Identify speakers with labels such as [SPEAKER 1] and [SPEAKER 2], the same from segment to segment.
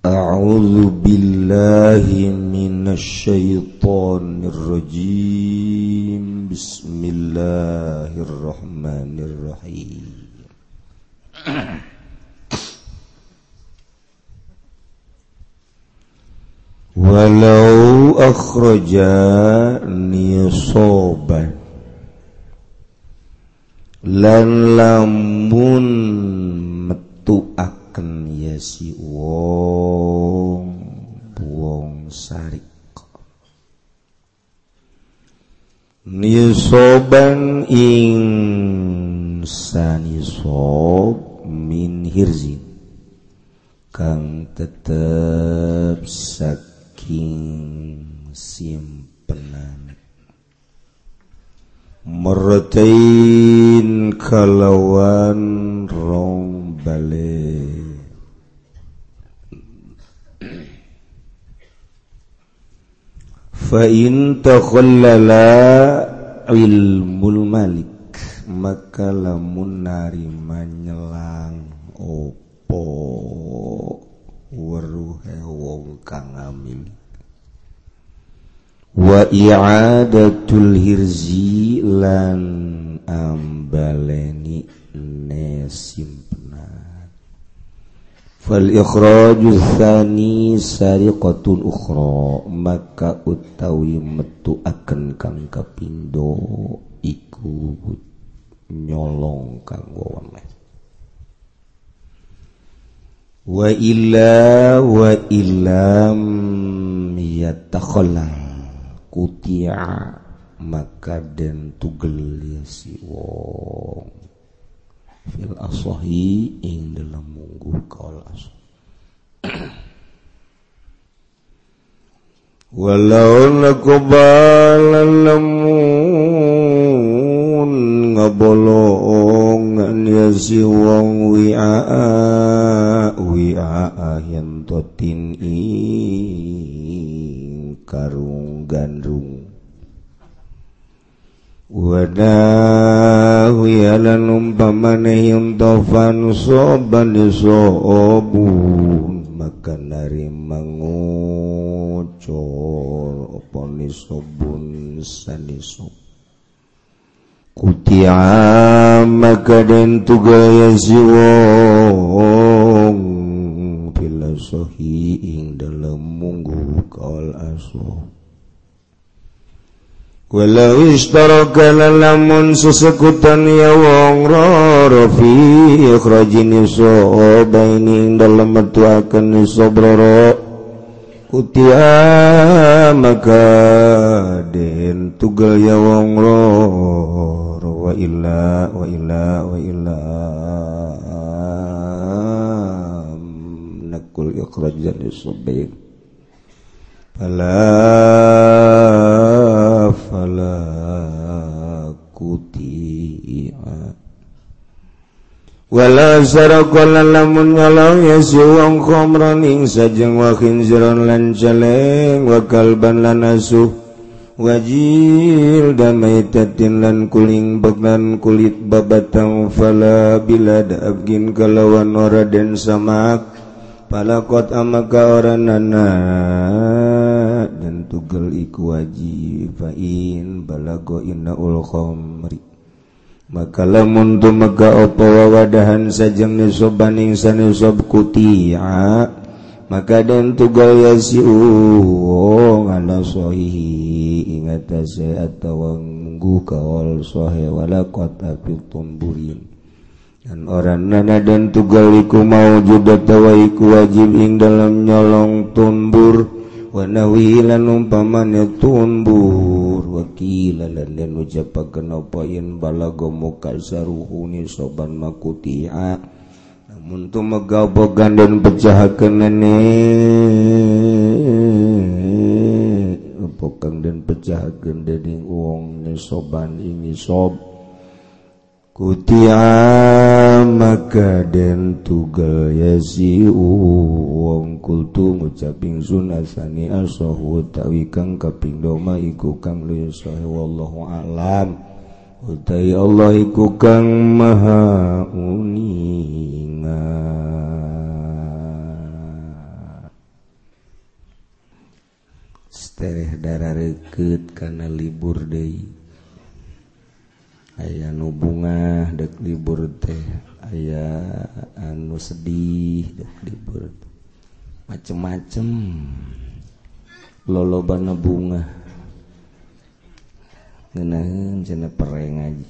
[SPEAKER 1] أعوذ بالله من الشيطان الرجيم. بسم الله الرحمن الرحيم. ولو أخرجني صوبا lamun metuaken ya si wong buong sarik. Nisoban ing sanisob min hirzin kang tetep saking simpenan. Meretain kalawan rong bale Fain tokhallala ilmul malik maka lamun narima nyelang opo weruhe wong kang amin. Wa i'adatul hirzi lan ambaleni nesim Falkhraju tsani sariqatun ukhra maka utawi metu akan kang kapindo iku nyolong kanggo weneh wa illa wa illam yatakhallal kutia maka den tugel si wong. fil asohi ing dalam mungguh kaul walau nakubalan lamun ngaboloong ya si wong wi'a wi'a yang totin ing karung wadalan numpamanehimfan soban sobun maka nari mangucor oponi sobun sanisob kutia maka den tugaya siwong filosofi ing dalam munggu kaul asoh Walau istarakana lamun sesekutan ya wong roro fi ikhrajin iso baini dalam metuakan iso broro Kutia maka den tugal ya wong roro. Wa illa wa illa wa illa. Nakul ikhrajan iso baini Fala على kutia wala sarqala lamun ngalaw yasuwang khamran ing sajeng wa khinziran lan celeng wa kalban lan asuh. Wajil damaitatin lan kuling bagnan kulit babatang fala bila abgin kalawan ora den samak. Palakot amaka oranana tugel iku wajib fain balago innaul khomri maka lamun tumega opo wawadahan sajeng nisobaning sanusob kutia maka dan tugal yasiu ala sohihi ingatase atawanggu kawal sohe wala kota fitumburin dan orang nana dan tugaliku mau judat tawaiku wajib ing dalam nyolong tumbur. wanawilan numpamannya tumbur wakila lan den ucapaken apa yen balago muka saruhuni soban makutia namun tu megabogan dan pecahaken nene. Pokang dan pecah gendening uang soban ini sob. Kutia maka den tugel yasi wong kultu ngucaping sun asani asohu tawi kang kaping doma iku kang luyu wallahu alam. Utai Allah iku kang maha uninga Stereh darah reket karena libur deui. aya nubunga dek libur teh. Aya anu sedih dek libur macem-macem. Lolobana bunga ngenaheun cenah pere ngaji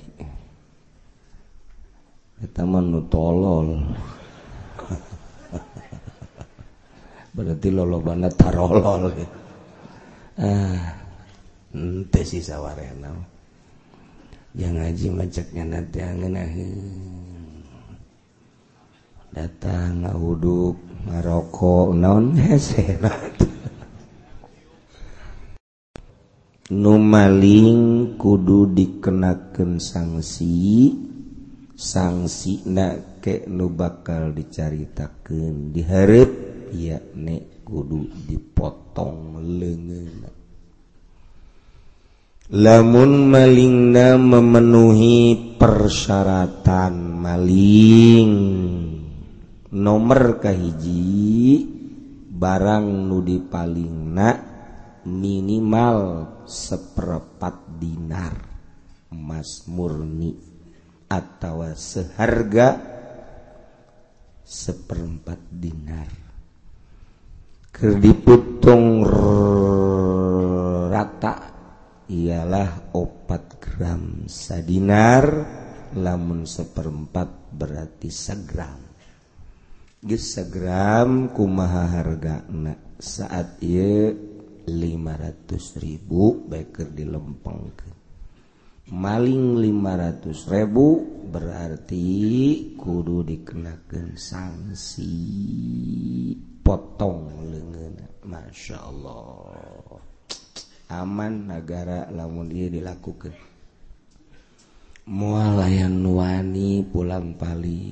[SPEAKER 1] eta mah nu tolol. Berarti lolobana tarolol. Ah henteu sisa warena yang ngaji macetnya nanti angin datang ngahuduk ngarokok non heserat numaling kudu dikenakan sanksi sanksi nak ke nu bakal dicaritakan diharap ya nek kudu dipotong lengan lamun malingna memenuhi persyaratan maling. Nomor kahiji barang nudi palingna minimal seperempat dinar emas murni atau seharga seperempat dinar. Kerdiputung rata. ialah opat gram sadinar lamun seperempat berarti segram. Gis segram kumaha harga na. saat ia 500 ribu baker dilempengkan maling 500 ribu berarti kudu dikenakan sanksi potong lengan Masya Allah. aman negara lamun dia dilakukan mualayan wani pulang pali.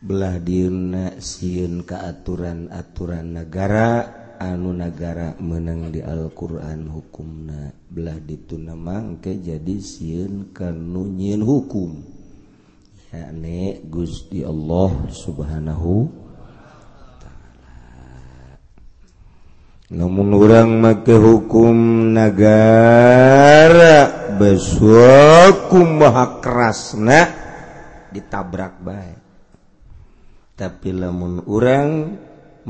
[SPEAKER 1] Belah dina siun keaturan aturan negara anu negara menang di Alquran hukumna. Belah dituna mangke jadi siun kanunyin hukum. Yakni Gusti Allah subhanahu namun orang make hukum negara beswakum maha kerasna ditabrak baik tapi lamun orang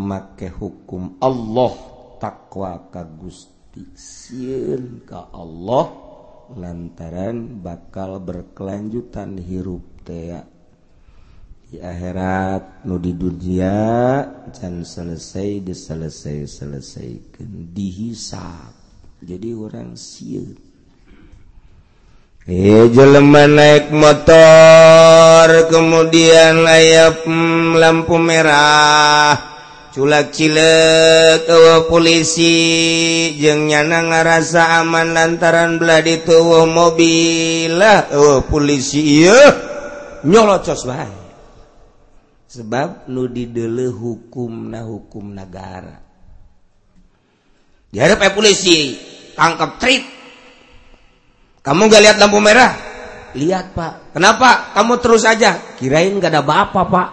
[SPEAKER 1] make hukum Allah takwa ka Gusti sieun ka Allah lantaran bakal berkelanjutan hirup tea akhirat nudi dunia dan selesai diselesai selesaikan. Dihisap. Jadi orang siut eh jelema naik motor kemudian layap lampu merah. Culak cilek ke polisi. Jeng nyana ngarasa aman lantaran belah dituwuh mobil lah. Polisi iya. Nyolocos baik sebab nu didele hukum nah hukum negara diharap eh polisi tangkap trip kamu gak lihat lampu merah? Lihat pak. Kenapa? Kamu terus aja. Kirain gak ada apa pak.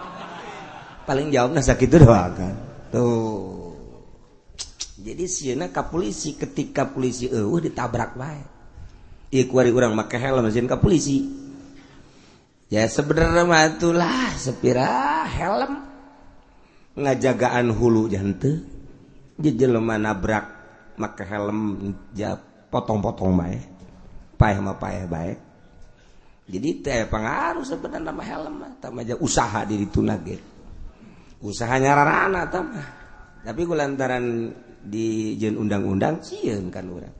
[SPEAKER 1] Paling jawabnya sakit itu doang kan? Tuh. Jadi siena ke polisi ketika polisi eh uh, ditabrak baik iya kuari orang pakai helm mesin ke polisi. ya sebenarnya matulah sepira helm. Ngajagaan hulu jante jelema nabrak make helm ja potong-potong bae. Paeh mah paeh bae. Jadi teh pengaruh sebenarnya nama helm mah. Tama aja usaha diri tuna ge usaha nyararana tama tapi kulantaran di jen undang-undang sieun kan urang.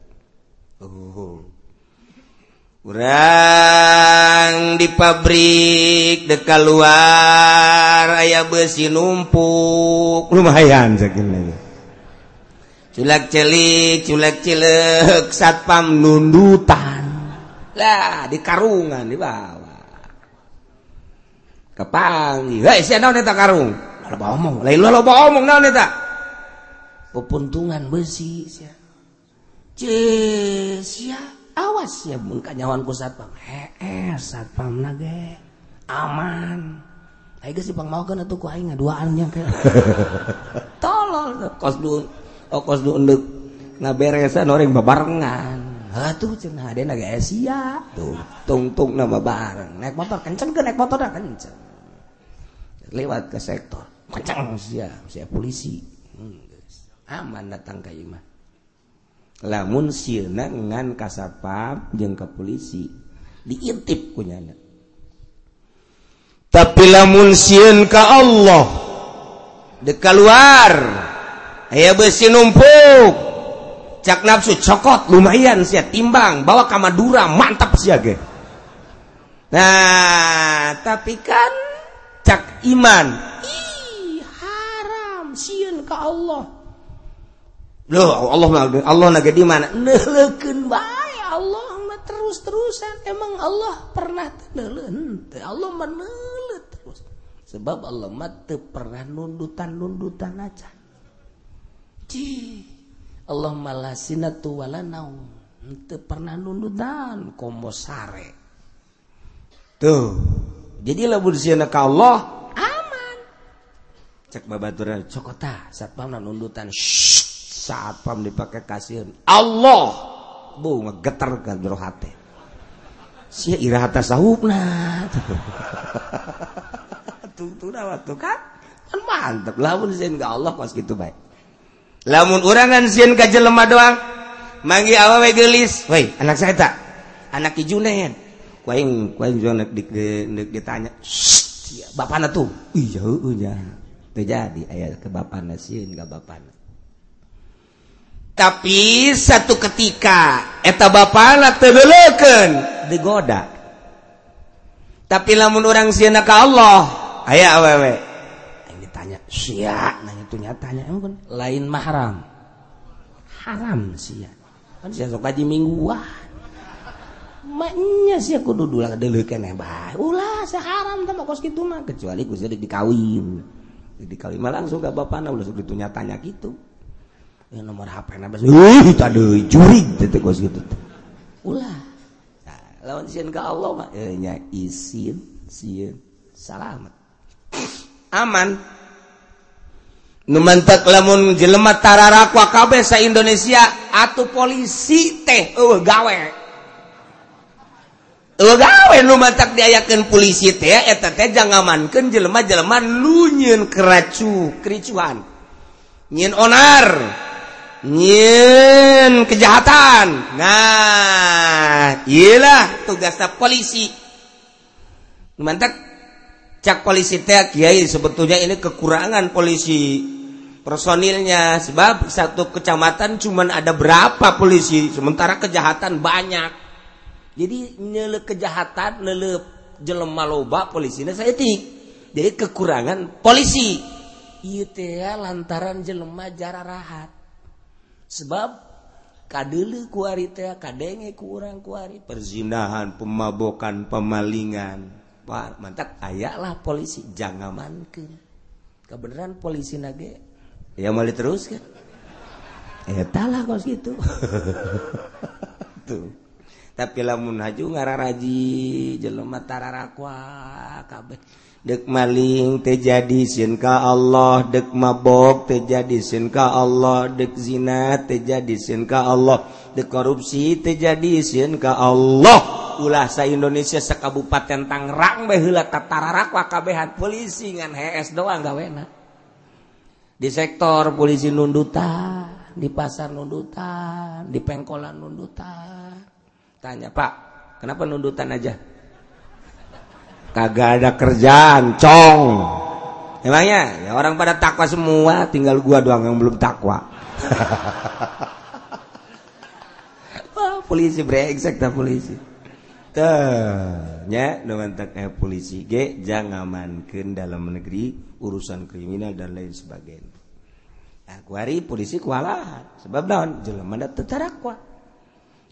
[SPEAKER 1] Oh. kurang di pabrik deka luar aya besi numpuk. Lumayan culak celik culak cilek satpam nundutan. Lah di karungan di bawah. Kepangi hei saya naon eta karung? Loba omong. Lain loba omong naon eta? Pepuntungan besi sia. Sia. awas ya mun kanyawanku satpam. Heeh satpam nage aman. Ayo geus pang mau kan atuh ku aing ngaduaan nya kayak tolol kos du oh kos du endek ngaberesan orang babarengan. Tuh cenah ada nage sia. Tuh tungtung nama bareng naik motor kenceng ke naik motor kenceng. Lewat ke sektor. Kenceng sia sia polisi. Hmm, aman datang ka imah lamun sieuna ngan kasapam jeung ke polisi diintip kunyana tapi lamun sieun ka Allah dek keluar aya besi numpuk. Cak nafsu cokot lumayan sia timbang bawa ka Madura mantap sia ge. Nah tapi kan cak iman ih haram sieun ka Allah. Loh Allah Allah na di mana? Allah terus-terusan. Emang Allah pernah Allah terus. Sebab Allah mate pernah nundutan-nundutan aja. Allah malah sinatuwala naum itu pernah nundutan kombo sare. Tuh jadi lah bersihna ka Allah. Aman. Cek babaturan cokota saat pam nundutan saat pam dipakai kasihan Allah. Bu ngegeter kan jero hati. Sia sahupna tuh tuh dah tuh kan? Kan mantep. Lah bersihna ka Allah pas gitu baik. Lamun urangan sian ka jelema doang. Manggi awewe gelis. Woi anak saya tak? Anak ijunen kuaing kuaing dik nek ditanya bapana tuh? Iya iya terjadi ayat ke bapana sieun ka bapana tapi satu ketika eta bapana tebeleken digoda. Tapi lamun orang zina ke Allah aya awewe yang ditanya sia? Nah itu nyatanya emang kan lain mahram haram. Sia. Kan sia sok haji mingguan. Maknya sia kudu dula deuleukeun e, bae ulah haram teh kos kitu mah. Kecuali ku dikawin dikawin mah langsung ka bapana ulah sok ditanya gitu Ya, nomor HP na bas. Euy, tah deui jurig teh geus kitu. Ulah. Nah, lawan sieun ka Allah mah eh, nya isin sieun selamat, Aman. Numantak lamun jelema tararakwa kabeh sa Indonesia atuh polisi teh eueuh gawe. Eueuh gawe nu diayakeun polisi teh eta teh jangamankeun jelema-jelema nu nyeun keracu, kericuhan. Nyin onar. Nyin kejahatan. Nah Ilah tugas polisi. Mantap Cak polisi teh Kiai sebetulnya ini kekurangan polisi personilnya. Sebab satu kecamatan cuma ada berapa polisi sementara kejahatan banyak. Jadi nyele kejahatan lele jelema loba polisi saya jadi kekurangan polisi. Iya teh lantaran jelema jarak rahat sebab kadele kuari teh kadenge kurang kuari perzinahan pemabokan pemalingan. Wah, mantap ayaklah polisi. Jangan mankin kebenaran polisi nage. Ya mali terus kan? Eh talah kos gitu. Tuh. Tapi lamun haju ngararaji jelema tararakwa kabeh. dek maling terjadi sinka Allah dek mabok terjadi sinka Allah dek zina terjadi sinka Allah dek korupsi terjadi sinka Allah. Ulah sa Indonesia sekabupaten Tangerang baheula tatararak wakabehan polisi ngan HS doang gawena. Di sektor polisi nundutan di pasar nundutan di pengkolan nundutan. Tanya Pak kenapa nundutan aja? Kagak ada kerjaan cong. Emangnya? Ya orang pada takwa semua tinggal gua doang yang belum takwa. Polisi brengsek tak polisi. Nya eh, polisi G jangan amankan dalam negeri urusan kriminal dan lain sebagainya. Aku hari polisi kewalahan sebab daun jelema tetarakwa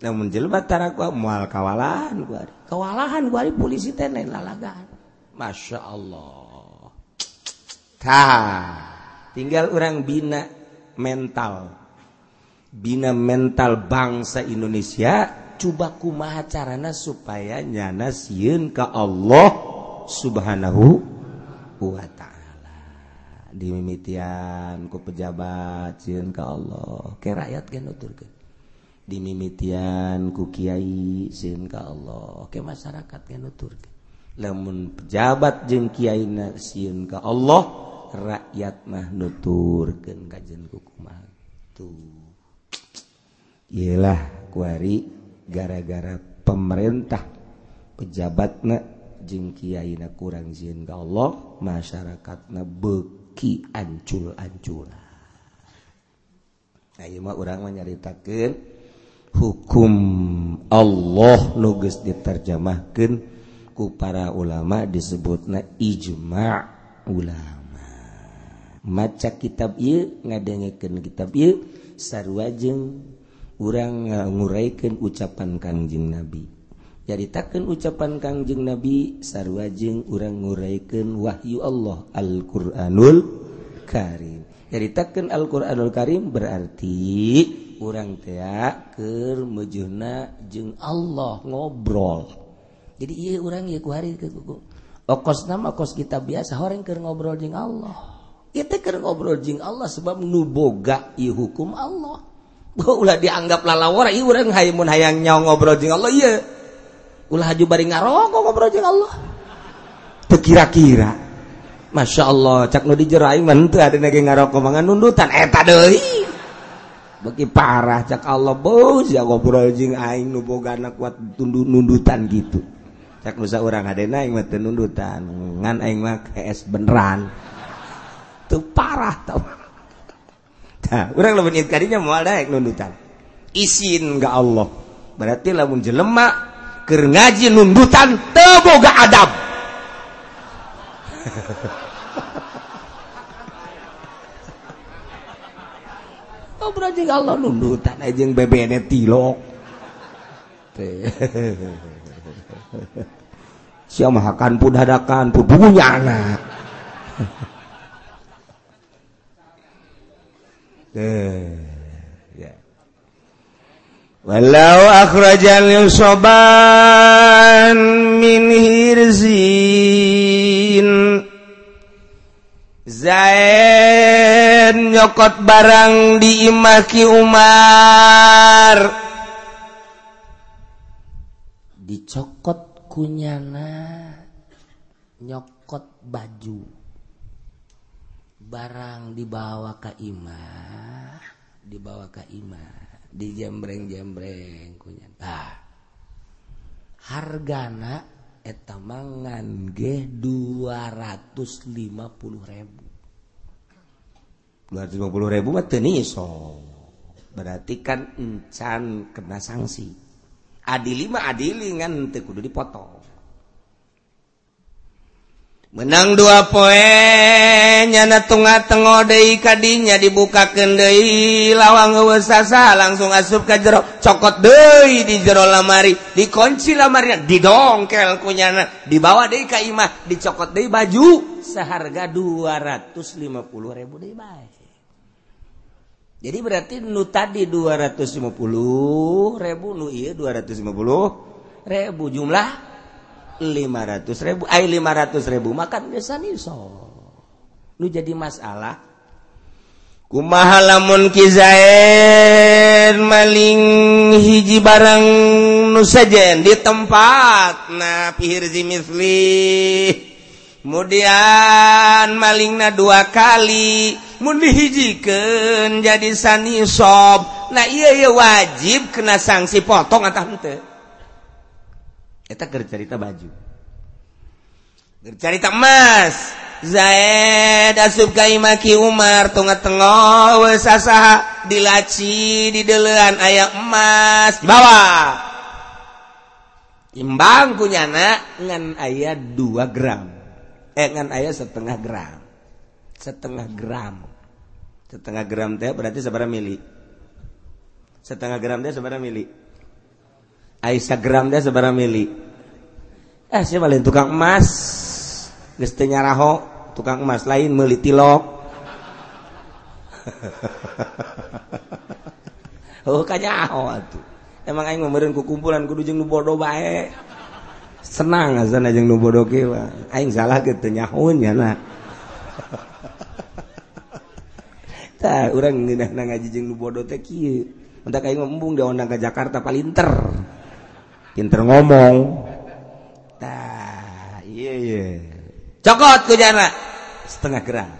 [SPEAKER 1] namun jelbatara gua mual kawalahan gua kewalahan gua polisi tenen lalagan masya Allah. Tah. Tinggal orang bina mental. Bina mental bangsa Indonesia. Coba kumaha carana supaya nyana sieun ka Allah subhanahu wa ta'ala. Dimimitian ku pejabat sieun ka Allah. Ke rakyat genuturkeun dimimitian ku Kyai sin ka Allah. Oke masyarakat nutur lamun pejabat jeung Kyai sieun ka Allah rakyat mah nuturken kajjen kukuma tuh. Ialah kuari gara-gara pemerintah. Pejabatna jeung Kyaiina kurang sieun ka Allah masyarakatna beki ancul ancul Ayo mah orang menyaritakan hukum Allah nuges diterjemahkan ku para ulama disebutna ijma ulama. Maca kitab ieu ngadengekeun kitab ieu sarua jeung urang nguraikan ucapan Kangjeng Nabi. Nyaritakeun ucapan Kangjeng Nabi sarua jeung urang nguraikan wahyu Allah Al-Qur'anul Karim. Nyaritakeun Al-Qur'anul Karim berarti orang teaker mejuna jeung Allah ngobrol. Jadi iya orang ya ku hari ke kuku. Okos nama okos kita biasa orang keur ngobrol jeung Allah. Itu keur ngobrol jeung Allah sebab nuboga i ieu hukum Allah. Ulah dianggap lalawara ieu urang hayamun hayang nyaw ngobrol jeung Allah ieu. Ulah haju bari ngarokok ngobrol jeung Allah. Teu kira-kira Masya Allah cak nu dijerai aing mah teu ada nage ngarokok mangan nundutan eta deui. bagi parah cak Allah bos ya ngobrol jing aing nu boga anak kuat tundu nundutan gitu. Cak nusa orang ada aing mah nundutan. Ngan aing mah KS beneran. Tuh parah tau. Nah, orang lebih nyit kadinya mau ada nundutan. Isin ga Allah. Berarti lamun jelema ker ngaji nundutan teboga adab. oh berarti Allah nundutan aja yang bebene tilok. Siapa mahakan pun hadakan pun punya anak. Eh walau akhrajal soban min hirzin Zaid nyokot barang diimaki Umar dicokot kunyana nyokot baju barang dibawa ke imah dibawa ke imah dijembreng-jembreng kunyana ah. hargana etamangan G 250 ribu. 250 ribu mah tenis so berarti kan encan kena sanksi. Adili mah adili kan kudu dipotong menang dua poenya tengah-tengah De kadinya dibuka Kendai lawang langsung asup ke jero. Cokot De di jero lamari dikunci lamarnya didongkel kunyana dibawa Deimah dicokot De baju. Seharga 250 ribu jadi berarti nu tadi 250 ribu nu 250 ribu. Jumlah 500 ribu. Ay 500 ribu. Makan desa niso lu jadi masalah. Kumaha lamun kizain maling hiji barang nusajen di tempat? Na pihir zimisli kemudian malingna dua kali mundi hijiken jadi sanisob nah iya iya wajib kena sanksi potong atau henteu. Kita cerita baju. Cerita emas. Zaid asup kaimaki Umar tengah-tengah wesasaha dilaci di delean ayam emas bawa imbang kunyana ngan ayat 2 gram. Eh ngan ayat setengah gram. Setengah gram. Setengah gram teh berarti seberapa mili. Setengah gram teh seberapa mili Instagram dia sebara mili. Eh saya balik tukang emas. Gestenya raho tukang emas lain meli tilok. Oh kanyaho atuh. Emang aing memerin ku kumpulan kudu jeung nu bodoh bae. Senang asan jeung nu bodoh ge aing salah ge teu nyahoun nya tah urang ngeunah ngaji jeung nu bodoh teh kieu. Mentak aing embung diundang ke Jakarta palinter. pinter ngomong. Nah, iya, iya. cokot kujana setengah gerang.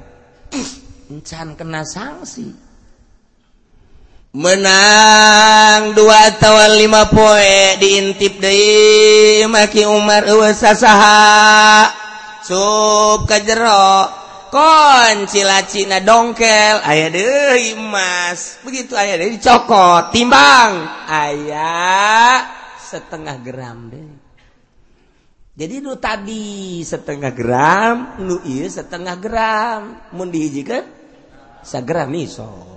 [SPEAKER 1] Encan kena sanksi. Menang dua atau lima poe diintip dari maki Umar sasaha. Sup kajero kon cilacina dongkel. Ayah deh emas begitu ayah deh dicokot timbang. Ayah setengah gram deh. Jadi nu tadi setengah gram nu iya setengah gram. Mun dihijikan segram iso.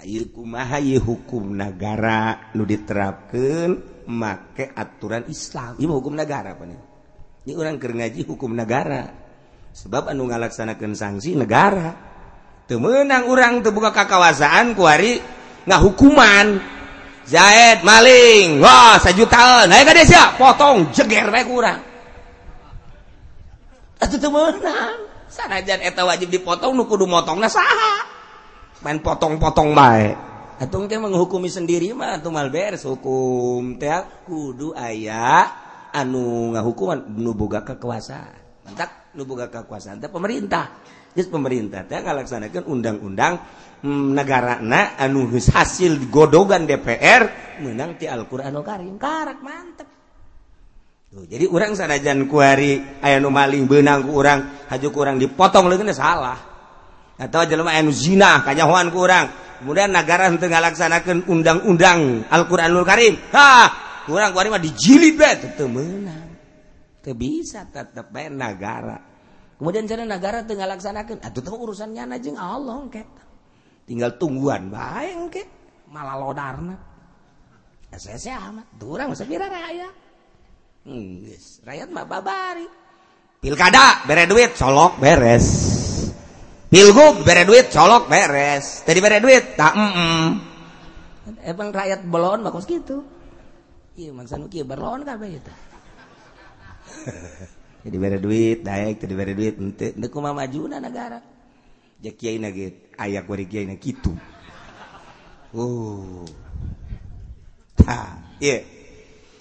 [SPEAKER 1] Ayo kumaha ieu hukum negara nu diterapkan make aturan Islam. Ieu hukum negara apa nih? Ini orang keur ngaji hukum negara sebab anu ngalaksanakeun sanksi negara. Temenang orang terbuka kekawasaan kuari nggak hukuman Zaid maling. Wah sajutaan Naik ke desa potong jeger baik kurang. Atuh teu meunang. Sanajan eta wajib dipotong nu kudu motongna saha. Main potong-potong bae. Atung teh menghukumi sendiri mah atuh mal beres hukum teh. Kudu aya anu ngahukuman nu boga kekuasaan. Mantap nu boga kekuasaan teh pemerintah. Jadi pemerintah teh ngalaksanakeun undang-undang negara na anu hasil godogan DPR menang di Alquran Karim. Karak mantep. Tuh, jadi orang sanajan kuari aya nu maling benang ku orang haju kurang dipotong leungna salah. Atau jelema aya nu zina kanyahoan ku urang. Kemudian negara henteu ngalaksanakeun undang-undang Al-Qur'anul Karim. Ha kurang kuari mah dijilid bae teu meunang. Teu bisa tetep bae negara. Kemudian cara negara teu ngalaksanakeun atuh teu urusannya jeung Allah engke tinggal tungguan baik ke malah lodarna. Saya amat. Durang masa kira rakyat hmm, rakyat mah babari. Pilkada bere duit colok beres. Pilgub bere duit colok beres. Jadi bere duit tak mm -mm. emang rakyat belon bagus gitu. Iya mangsa nu kieu berlon kabeh itu jadi bere duit daek jadi bere duit kumaha majuna negara aya gitu uh. Oh. yeah.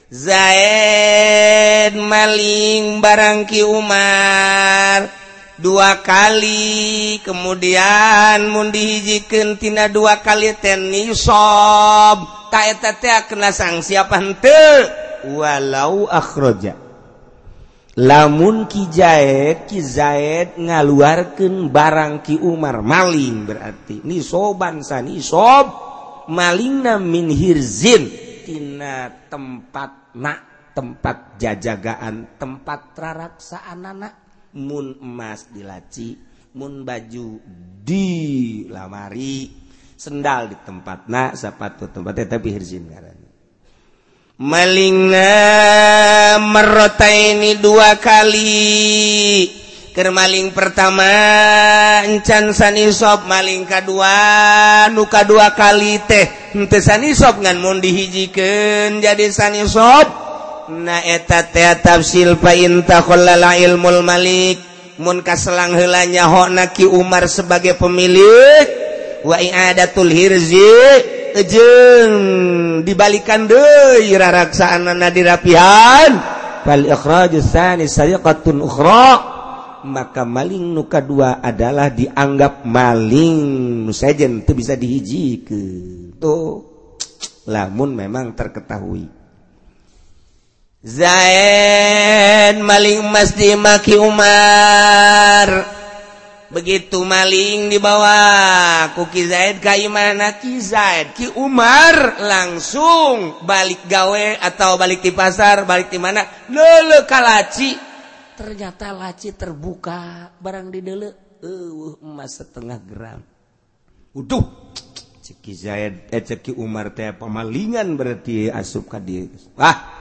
[SPEAKER 1] Zaid maling barangki Umar. Dua kali kemudian mundi hijikentina dua kali tennisob taeta kena sanksi apa henteu? Walau akroja lamun Kizaid Kizaid ngaluarkan barang Ki Umar maling berarti. Ini soban sani sob. Malingna min hirzin. Tempat na tempat jajagaan tempat raraksaan anak mun emas di laci mun baju di lamari sendal di tempat na sepatu tempatnya tapi hirzin ngaran. malingna merota ini dua kali. Kermaling pertama encan sanisob maling kedua nuka dua kali teh. Ente sanisob ngan mau dihijikan jadi sanisob na eta teh tafsil fa inta khallala ilmul malik. Mun kaselang heula nyahona naki Umar sebagai pemilik. Wa i'adatul hirzi. jeng dibalikan deui raraksaanna dirapihan. Fal ikhraju tsani sariqatun ukhra. Maka maling nu kadua adalah dianggap maling. Nu sajen teu bisa dihijikeun. Tuh lamun memang terketahui. Zain maling emas dimaki Umar. begitu maling dibawa kuki Zaid kaimana Ki Zaid Ki Umar. Langsung balik gawe atau balik di pasar balik di mana? Dulu kalaci ternyata laci terbuka. Barang di dulu uh, emas setengah gram. Uduh. Ki Zaid eh, Ki Umar teh pemalingan berarti asup ka dia ah.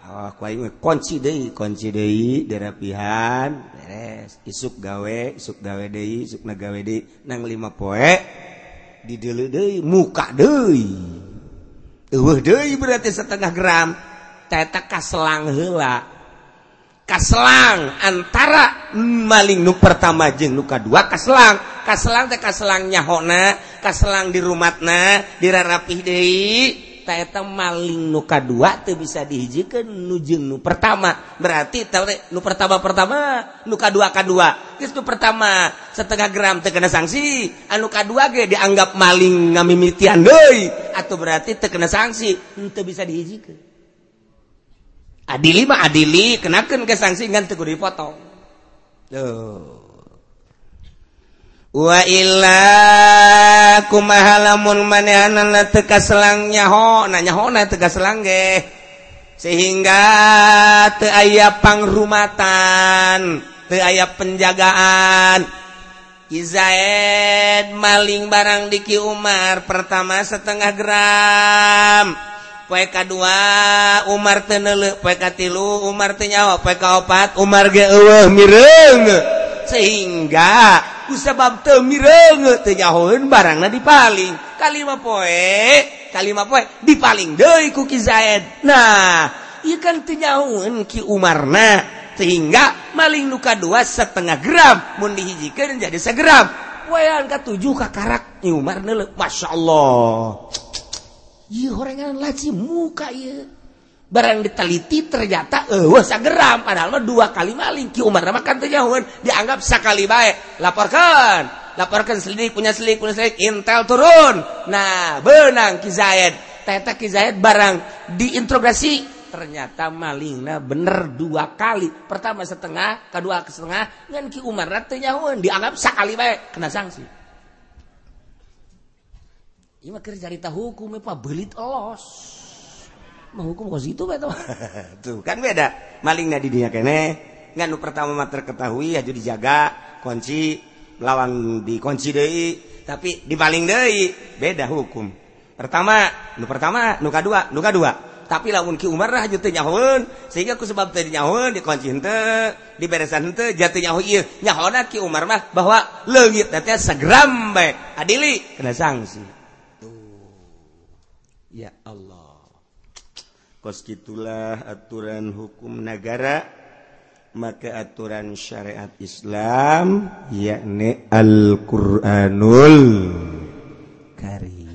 [SPEAKER 1] Oh, kunci deui kunci deui derapihan beres isuk gawe isuk gawe deui isuk nagawe deui. Nang lima poe di deuleu deui muka deui. Eueuh deui berarti setengah gram. Tetek kaselang heula.
[SPEAKER 2] Kaselang antara maling nu pertama jeung nu kadua kaselang kaselang teh kaselang nyahona kaselang di rumatna dirarapih deui. eta maling nuka dua tuh bisa dihijikan nujeng nu pertama. Berarti tahu nu pertama pertama nuka dua kedua itu nu pertama setengah gram terkena sanksi anu kedua ge dianggap maling ngamimitian deui. Atau berarti terkena sanksi itu bisa dihijikan adili mah adili kenakan ke sanksi ngan teu dipotong. Tuh. waila kumahalamun manehanan teka selangnya ho nanya hona teka selang ge. Sehingga te aya pangrumatan te aya penjagaan. Izaid maling barang Diki Umar pertama setengah gram. Poe kedua Umar teneluk poe katilu Umar tenyawa poe kaopat Umar ge eueuh mireng. Sehingga kusabab temnyaun barang dipaling kalima poe kalima poe dipaling ku Ki Zaid. Nah ieu kan teu tenyaun Ki Umarna sehingga maling luka dua setengah gram mun dihijikeun jadi segram. Wayan ka ketujuh kakarak Ki Umar Masya Masyaallah. Ieu horengan laci muka iya barang diteliti ternyata eh wah geram padahal mah dua kali maling. Ki Umar makan terjauhan dianggap sekali baik. Laporkan. Laporkan selidik punya selidik punya selidik. Intel turun. Nah benang ki Zaid teta ki Zaid barang diintrogasi ternyata malingnya bener dua kali. Pertama setengah kedua setengah. Dengan ki Umar terjauhan dianggap sekali baik. Kena sanksi. Ini mah cerita hukum apa belit los menghukum kos itu betul tuh kan beda. Maling di dia kene. Nggak nu pertama mah terketahui aja dijaga kunci lawan dikunci deui tapi dimaling deui beda hukum. Pertama nu pertama nu kadua nu kadua tapi lamun ki Umar lah jatuh nyahoan sehingga ku sebab tadi nyahoan dikunci henteu diberesan henteu jatuh nyaho ieu. Nyahoana ki Umar mah bahwa leungit teh segram bae. Adili kena sanksi tuh. Ya Allah. koskitulah aturan hukum negara maka aturan syariat Islam yakni Al-Qur'anul Karim.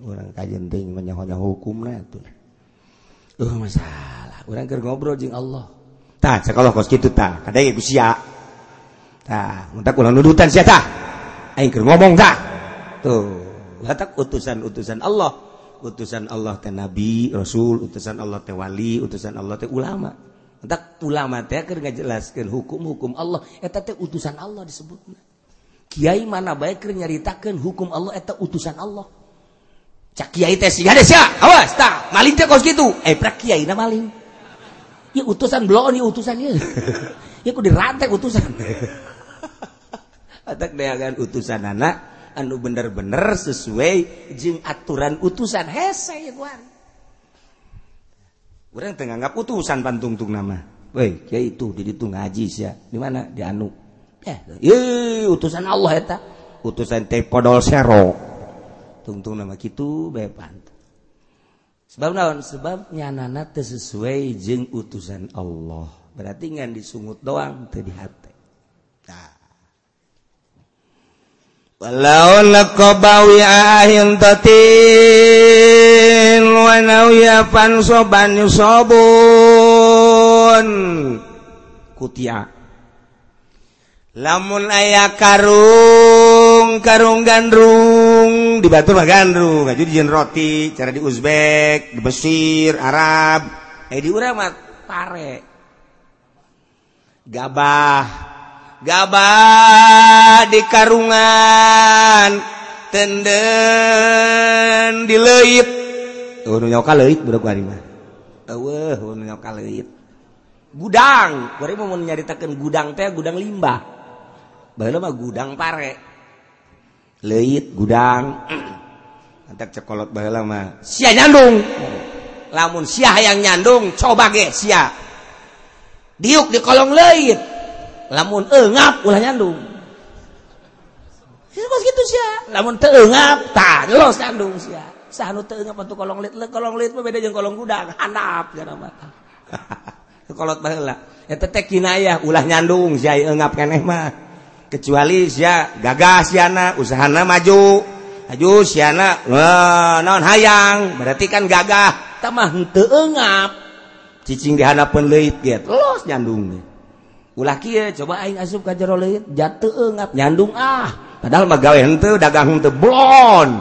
[SPEAKER 2] Orang kajenting menyahonya hukum nah itu uh euh, masalah. Orang ker ngobrol jeng Allah. Tah sekolah kos kitu tah. Kadang geus sia tah mentak ulang nudutan sia tah. Aing ker ngomong tah. Tuh latak utusan-utusan Allah. utusan Allah teh nabi rasul utusan Allah teh wali utusan Allah teh ulama. Tak ulama teh keur ngajelaskeun hukum-hukum Allah eta teh utusan Allah disebutna. Kiai mana bae keur nyaritakeun hukum Allah eta utusan Allah. Cak kiai teh siga sia awas tah maling teh kos kitu eh prak kiai na maling. Ya utusan belum ya utusan ya. Ya kudu dirantai utusan. Atak deangan utusan anak anu bener-bener sesuai jeung aturan utusan hese Orang tengah nggak utusan pantungtung nama. Woi, ya itu di itu ngaji sih ya. Di mana? Di anu. Eh, ye, utusan Allah eta. Utusan teh podol sero. Tungtung nama kitu bae pantang. Sebab naon? Sebab nyanana teu sesuai jeung utusan Allah. Berarti ngan disungut doang teu di hate. Walaun lakobawi ahin tatin Wanawi afan soban yusobun Kutia. Lamun aya karung Karung gandrung Di Batur mah gandrung. Gaju di roti Cara di Uzbek Di Mesir Arab. Eh di urang mah pare Gabah. gabah di karungan tenden dileit nyoka leit budak gua mah Aweh, nyoka leit gudang gua mau nyaritakeun gudang teh gudang limbah baheula mah gudang pare. Leit gudang. Antak cekolot baheula mah. Sia nyandung. Lamun sia yang nyandung coba ge sia. Diuk di kolong leit lamun engap ulah nyandung Terus gitu sih, lamun teengap, tah nyelos nyandung sih. teu teengap atau kolong lit, kolong lit beda jeung kolong gudang, handap jalan mata. Kolot baheula. Eta teh kinayah ulah nyandung sia engap keneh mah. Kecuali sia gagah siana, usahana maju. Maju siana naon hayang, berarti kan gagah. Tamah henteu eungap Cicing dihanapeun leuit ge, los nyandung. ulah kia coba aing asup ka jero leuit jatuh eungap nyandung ah. Padahal mah gawe henteu dagang henteu blon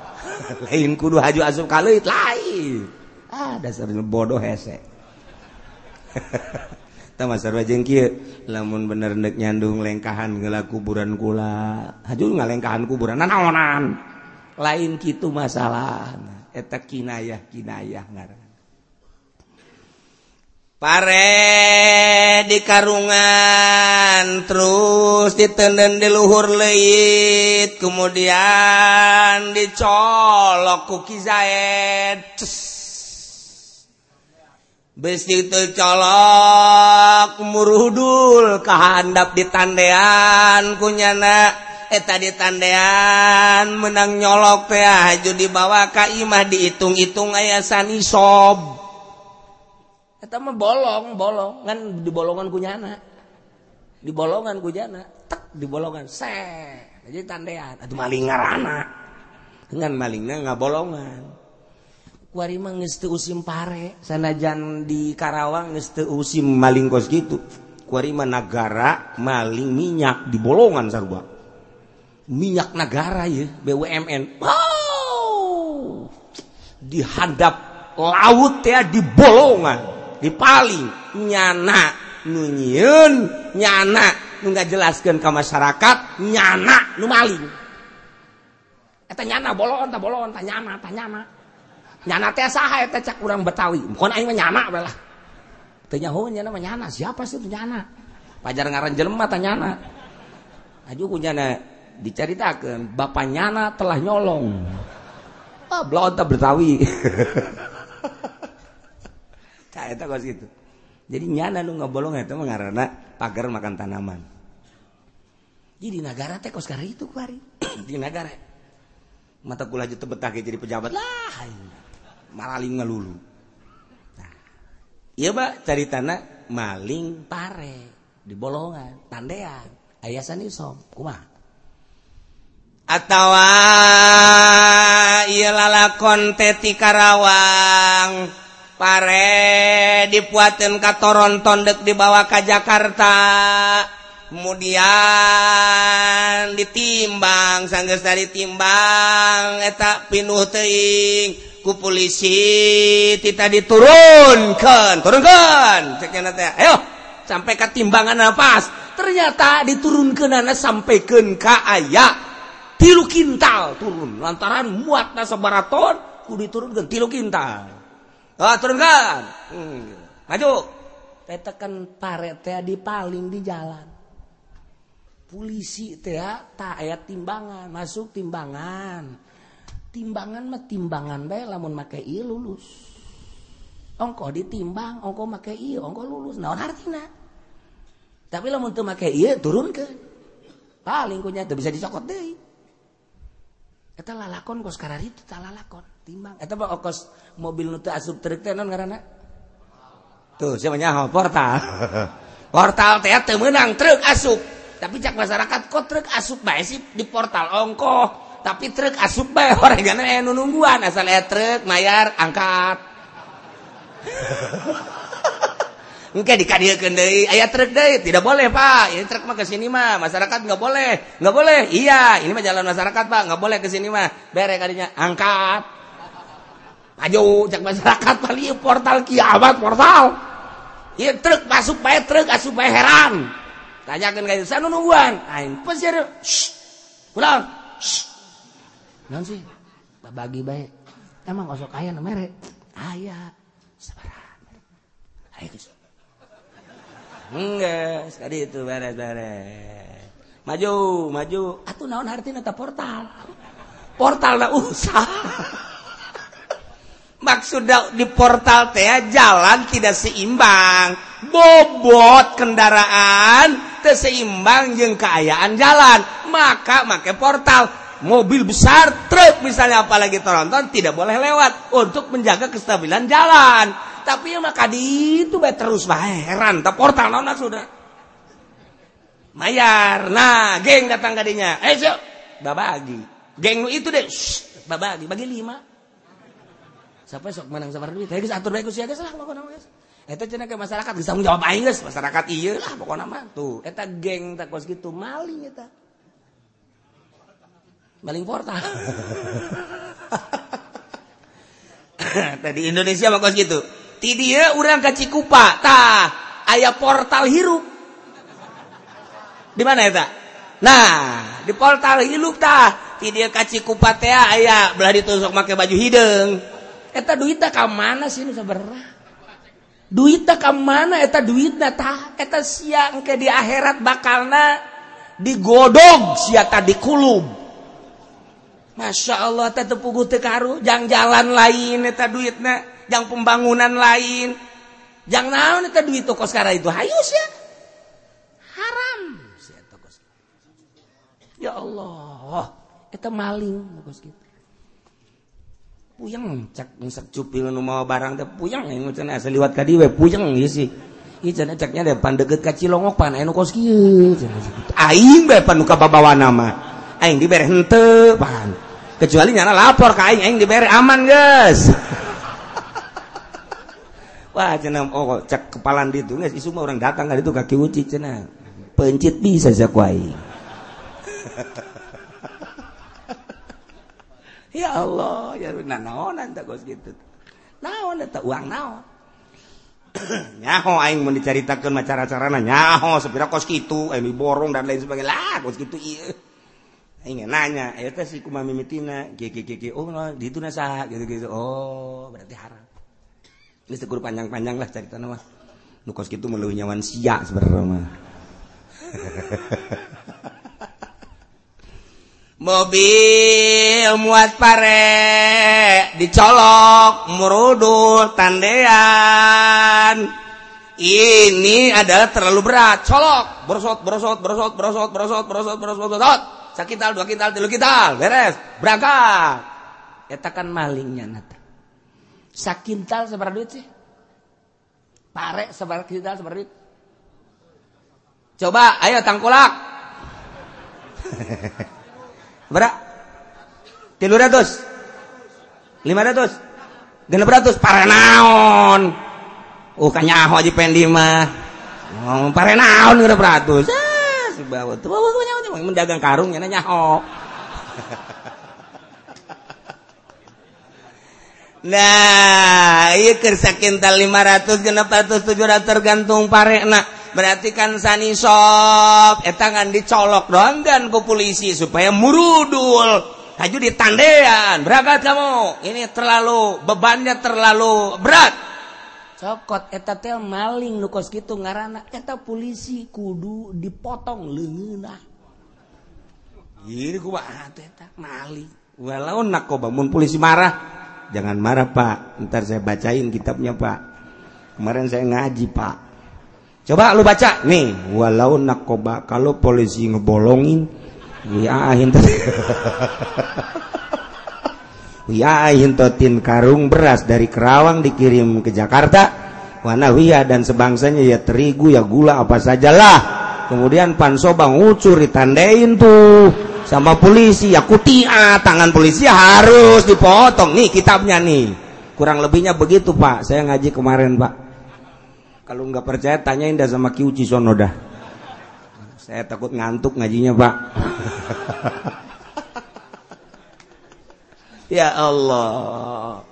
[SPEAKER 2] lain kudu haju asup ka leuit lain. Ah dasarnya bodoh hese. Tama sarwa jeung kieu lamun bener neuk nyandung lengkahan geula kuburan kula haju ngalengkahan kuburan nanaonan. Lain kitu masalah. Eta kinayah kinayah ngaran. pare di karungan terus ditenden di luhur leit kemudian dicolok kuki zaid bes itu colok murudul kehandap di tandean kunyana eta di tandean menang nyolok teh haju dibawa ka imah dihitung-hitung ayah sanisob Eta mah bolong, bolong. Kan di bolongan kunyana. Di bolongan kujana. Tek, di bolongan. Se. Jadi tandean. Itu maling ngarana. Dengan malingnya nggak bolongan. Kuari mah ngeste usim pare. Sanajan di Karawang ngeste usim maling kos gitu. Kuari mah negara maling minyak di bolongan sarua. Minyak negara ya. BUMN. Wow. Dihadap laut ya di bolongan paling nyana nunyiun nyana nggak jelaskan ke masyarakat nyana nu maling. Eta nyana bolon tak bolon tak nyana tak nyana. Nyana teh saha eta cak urang betawi? Bukan aing mah nyana bae lah. Teu nyaho nyana mah nyana. Siapa sih itu nyana? Pajar ngaran jelema tah nyana. Aju ku nyana diceritakeun bapak nyana telah nyolong. Ah oh, belon betawi. itu jadi nyana nu ngebolong itu mengarana pagar makan tanaman. Jadi negara teh kos itu kuari di negara mata kula jete betah jadi pejabat. Lah maling ngelulu nah iya pak cari tanah maling pare di bolongan tandean ayasan isom kumah atau iya lalakon teti karawang. pare dipuatin ka Toronton dek dibawa ke Jakarta. Kemudian ditimbang sanggeus dari timbang etak pinuh teing ku polisi kita diturunkan turunkan teh ayo sampai ke timbangan nafas ternyata diturunkan anak sampaikan ke ayah tilu kintal turun lantaran muat nasa baraton ku diturunkan tilu kintal. Ah, oh, turunkan. Hmm. Maju. Eta kan pare teh dipaling di jalan. Polisi teh tak aya timbangan, masuk timbangan. Timbangan mah timbangan bae lamun make i lulus. Ongko ditimbang, ongko make i, ongko lulus. Naon hartina? Tapi lamun teu make i turunkeun. Paling kunya teu bisa dicokot deui. Eta lalakon kos kararitu tak lalakon. Timbang. Eta mah kos mobil nu teu asup truk teh naon ngaranna? Tuh siapa nyaho portal. Portal teh teu meunang truk asup. Tapi cak masyarakat kok truk asup bae sih di portal ongko tapi truk asup bae orangana aya nungguan asal aya truk mayar angkat. Oke dikadieukeun deui aya truk deui tidak boleh Pak. Ini truk mah ke sini mah masyarakat nggak boleh. Nggak boleh? Iya ini mah jalan masyarakat Pak. Nggak boleh ke sini mah. Bere kadinya angkat maju cek masyarakat paling portal kiamat portal. Ya truk masuk bae truk asup bae heran. Tanyakan ka sana nungguan? Aing pesir pulang non sih? Bagi bae. Emang osok aya nu mere? Aya. Sabaran aya geus. Enggak sekali itu beres-beres. Maju maju. Atuh naon hartina ta portal? Portal na usah. Maksudnya di portal teh jalan tidak seimbang. Bobot kendaraan terseimbang yang keayaan jalan. Maka make portal. Mobil besar truk misalnya apalagi tronton tidak boleh lewat untuk menjaga kestabilan jalan. Tapi ya maka di itu be terus bae heran. Tak portal nona sudah mayar. Nah geng datang kadinya eh so babagi. Geng itu deh. Babagi. Bagi lima siapa sok menang sabar duit? Geus atur bae ku sia geus lah pokona geus. Eta cenah ke masyarakat geus tanggung jawab aing geus. Masyarakat ieu lah pokona mah. Tuh eta geng tak kos kitu maling eta. Maling portal. Tadi Indonesia mah kos kitu ti dieu urang ka Cikupa tah aya portal hirup. Di mana eta? Nah di portal hirup tah. Ti dieu ka Cikupa teh aya belah ditusuk make baju hidung eta duitnya ka mana sih sabarah duitnya ka mana eta duitnya tah? Eta siang ke di akhirat bakalna digodog sia tadi kulub Masya Allah teh tepugu teu karu jang jalan lain eta duitna jang pembangunan lain. Jang naon eta duit toko sekarang itu? Hayus ya. Haram. Ya Allah. Eta maling toko gitu puyeng cak ngisep cupil nu mau barang teh puyeng eh, yang ngucen asa liwat ka diwe puyeng ieu sih. Ieu cenah caknya deh pan deukeut ka Cilongok pan anu kos kieu aing bae pan nu kababawana mah. Aing dibere henteu pan. Kecuali nyana lapor ka aing aing dibere aman geus. Wah cenah oh cak kepalan ditu geus isu mah urang datang ka ditu ka Kiuci cenah. Pencit bisa sakuai ya Allah ya nah, naonan anta geus kitu naon eta uang naon? Nyaho aing mau diceritakan macam carana nyaho sepira kos kitu eh, aing borong dan lain sebagainya. Lah kos kitu iya aing nanya eh, eta si kumami mitina kieu kieu oh no, di itu nasa gitu gitu. Oh berarti haram. Ini sekur panjang-panjang lah cerita nama nu kos kitu nyawan sia sebenarnya mah. mobil muat pare dicolok merudul tandean. Ini adalah terlalu berat colok berosot berosot berosot berosot berosot berosot berosot berosot. Sakital dua kintal tiga kintal beres berangkat. Katakan malingnya nata sakintal sebar duit sih? Pare sebar duit sebar duit? Coba ayo tangkulak. Berapa? Tilu ratus. Lima ratus. Genep ratus. Parenaon. Uh kanyaho aja pendi mah. Oh, parenaon genep ratus. Ah, sebawa. Tuh bawa kanyaho. Mendagang karung ya nyaho. Nah, iya kersakin tal 500 genep ratus 700 gantung parek nak. Berarti kan sani sop etangan dicolok dong dan ke polisi supaya murudul. Haju ditandean. Berangkat kamu. Ini terlalu bebannya terlalu berat. Cokot eta tel maling nu kos gitu ngarana eta polisi kudu dipotong leungeunah. Ini kumaha eta maling. Walau nak kok bangun polisi marah. Jangan marah pak. Ntar saya bacain kitabnya pak. Kemarin saya ngaji pak coba lu baca. Nih. Walau nakoba kalau polisi ngebolongin ya tadi Ya hintotin karung beras dari Kerawang dikirim ke Jakarta. Wanawiyah dan sebangsanya ya terigu ya gula apa sajalah. Kemudian pansobang ucur ditandain tuh. Sama polisi ya kutia tangan polisi harus dipotong. Nih kitabnya nih. Kurang lebihnya begitu pak. Saya ngaji kemarin pak kalau nggak percaya tanyain dah sama Kiuci Sonoda saya takut ngantuk ngajinya pak. Ya Allah.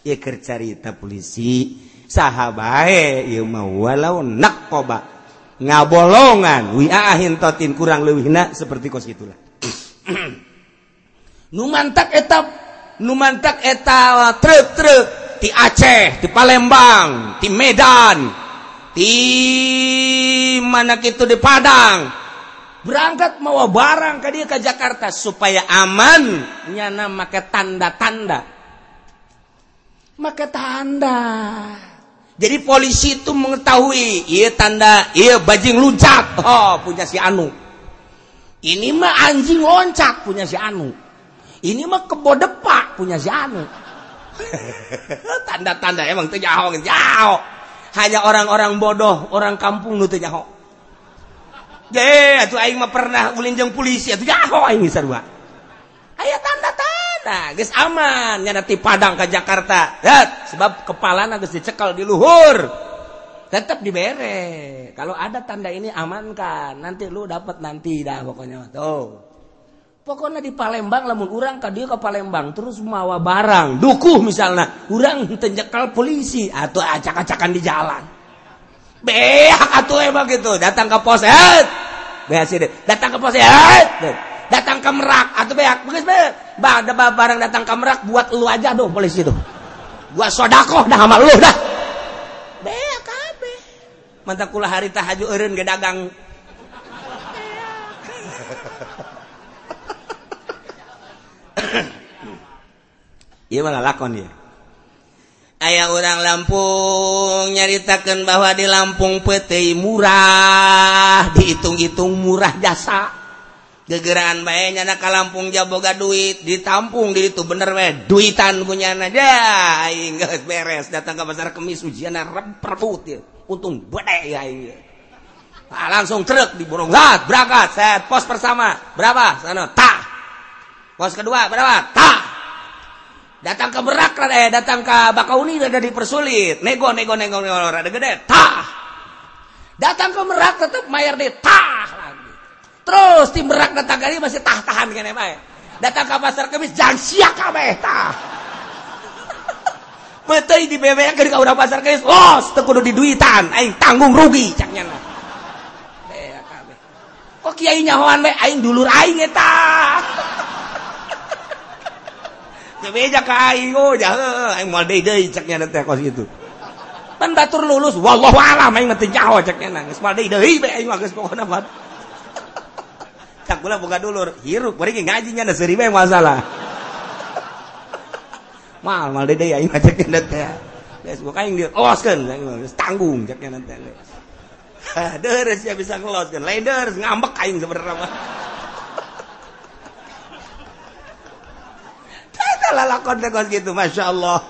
[SPEAKER 2] Ya kercarita polisi. Sahabat ya mau walau nak koba ngabolongan. Wiahin totin kurang lebih nak seperti kos itulah. Numantak etap. Numantak eta truk truk di Aceh di Palembang di Medan di mana itu di Padang? Berangkat mau barang ke dia ke Jakarta supaya aman. Nyana make tanda-tanda. Make tanda. Jadi polisi itu mengetahui iya tanda iya bajing loncat. Oh punya si Anu. Ini mah anjing loncat punya si Anu. Ini mah kebo depak punya si Anu. Tanda-tanda emang itu jauh jauh hanya orang-orang bodoh orang kampung nu nyaho je atuh aing mah pernah ulinjeng polisi atuh jaho aing sarua. Aya tanda-tanda geus aman nya ti Padang ke Jakarta. Dat sebab kepalana geus dicekal di luhur. Tetap dibere kalau ada tanda ini amankan nanti lu dapat nanti dah pokoknya tuh. pokoknya di Palembang lamun urang ka dieu ka Palembang terus mawa barang. Dukuh misalnya urang tenjekal polisi. Atau acak-acakan di jalan. Beak atuh emang gitu. Datang ke pos eh datang ke pos eh datang ke merak. Atau beak. Bagus beak. Ada barang datang ke merak buat lu aja dong polisi tuh. Gua sodako dah sama lu dah. Beak kabeh. Mantakula hari tahajud eureun gedagang aya orang Lampung nyaritakan bahwa di Lampung PT murah dihitung-hitung murah jasa. Gegeraan baynya naka Lampung jaboga duit ditampung di itu bener we duitan punya aja ingat beres datang ke pasar kemis ujian reput ya untung bede ya nah, langsung truk di burung berangkat set pos bersama. Berapa? Sana tak pos kedua berapa? Tak datang ke berak eh datang ke Bakauni udah dipersulit. Nego nego nego nego rada gede tah datang ke merak tetap mayar deh tah lagi. Terus tim berak datang kali masih tah tahan kan ya datang ke pasar kemis jangan siak kabeh tah Betul di BBM ke udah pasar kemis. Los tekudu di duitan aing tanggung rugi caknya nah kok kiai nyahoan be aing dulur aing eta itu pendatur lulus wallahu alam aing mati jawa cek nangis mal deui deui be aing geus pokona bat cak kula boga dulur hirup bari ngaji nya da seuri bae masalah mal mal deui deui aing cek nya teh geus boga aing dia loskeun geus tanggung cek nya teh Deures ya bisa ngeloskeun, lain deures ngambek aing sebenarnya tokos gitu Masya Allah.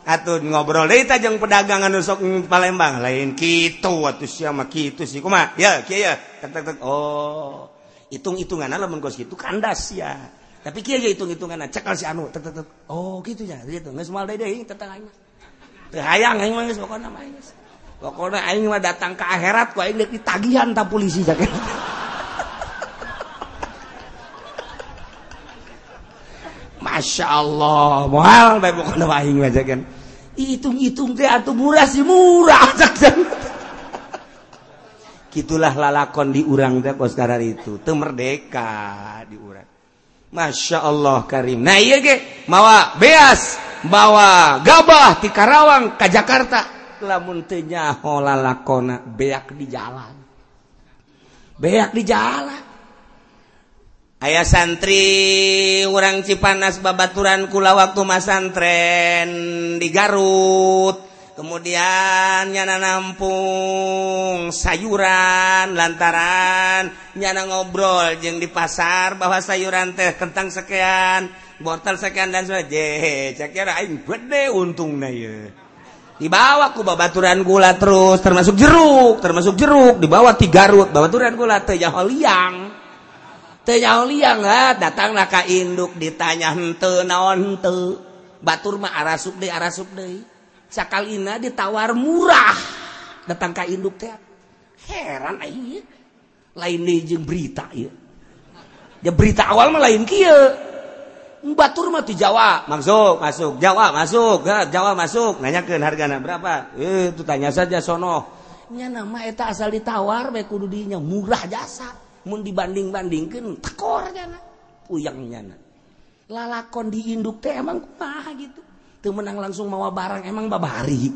[SPEAKER 2] Atau ngobrol. Deh tajang pedagangan nusok Palembang. Lain gitu waktu siapa gitu sih. Kuma ya kia ya. Tek tek oh hitung hitungan lah mengkos gitu kandas ya. Tapi kia ya hitung hitungan cekal si anu. Tek tek tek. Oh gitu ya. Gitu. Nggak semua deh deh tentang aing terhayang aing mah pokoknya mah pokoknya aing mah datang ke akhirat kok aing ditagihan tak polisi jaket Masya Allah. Mahal kan. Hitung-hitung teh atau murah sih murah. Gitulah lalakon di urang teh kos sekarang itu. Teu merdeka di urang Masya Allah Karim. Nah iya ge mawa beas bawa gabah di Karawang ke Jakarta. Lamun teu nyaho lalakona beak di jalan. Beak di jalan. ayah santri orang Cipanas babaturan kula waktu masantren di Garut. Kemudian nyana nampung sayuran lantaran nyana ngobrol jeng di pasar bahwa sayuran teh kentang sekian wortel sekian dan sebagainya. Kira aing gede untung ya ye dibawa ku babaturan gula terus termasuk jeruk termasuk jeruk. Dibawa di Garut babaturan gula teh jaho liang. tenya liang datang naka induk ditanya henteu naon henteu? Batur mah arasup deui arasup deui. Sakalina ditawar murah. Datang ka induk teh heran aing lain deui jeung berita ieu. Ya berita awal mah lain kieu. Batur mah ti Jawa masuk masuk Jawa masuk ha, Jawa masuk. Nanyakeun hargana berapa? Eh itu tanya saja sono. Nya nama eta asal ditawar bae kudu dinya murah jasa. mun dibanding-bandingkan tekor jana puyang nyana lalakon di induk teh emang kumaha gitu. Teu menang langsung mawa barang emang babari.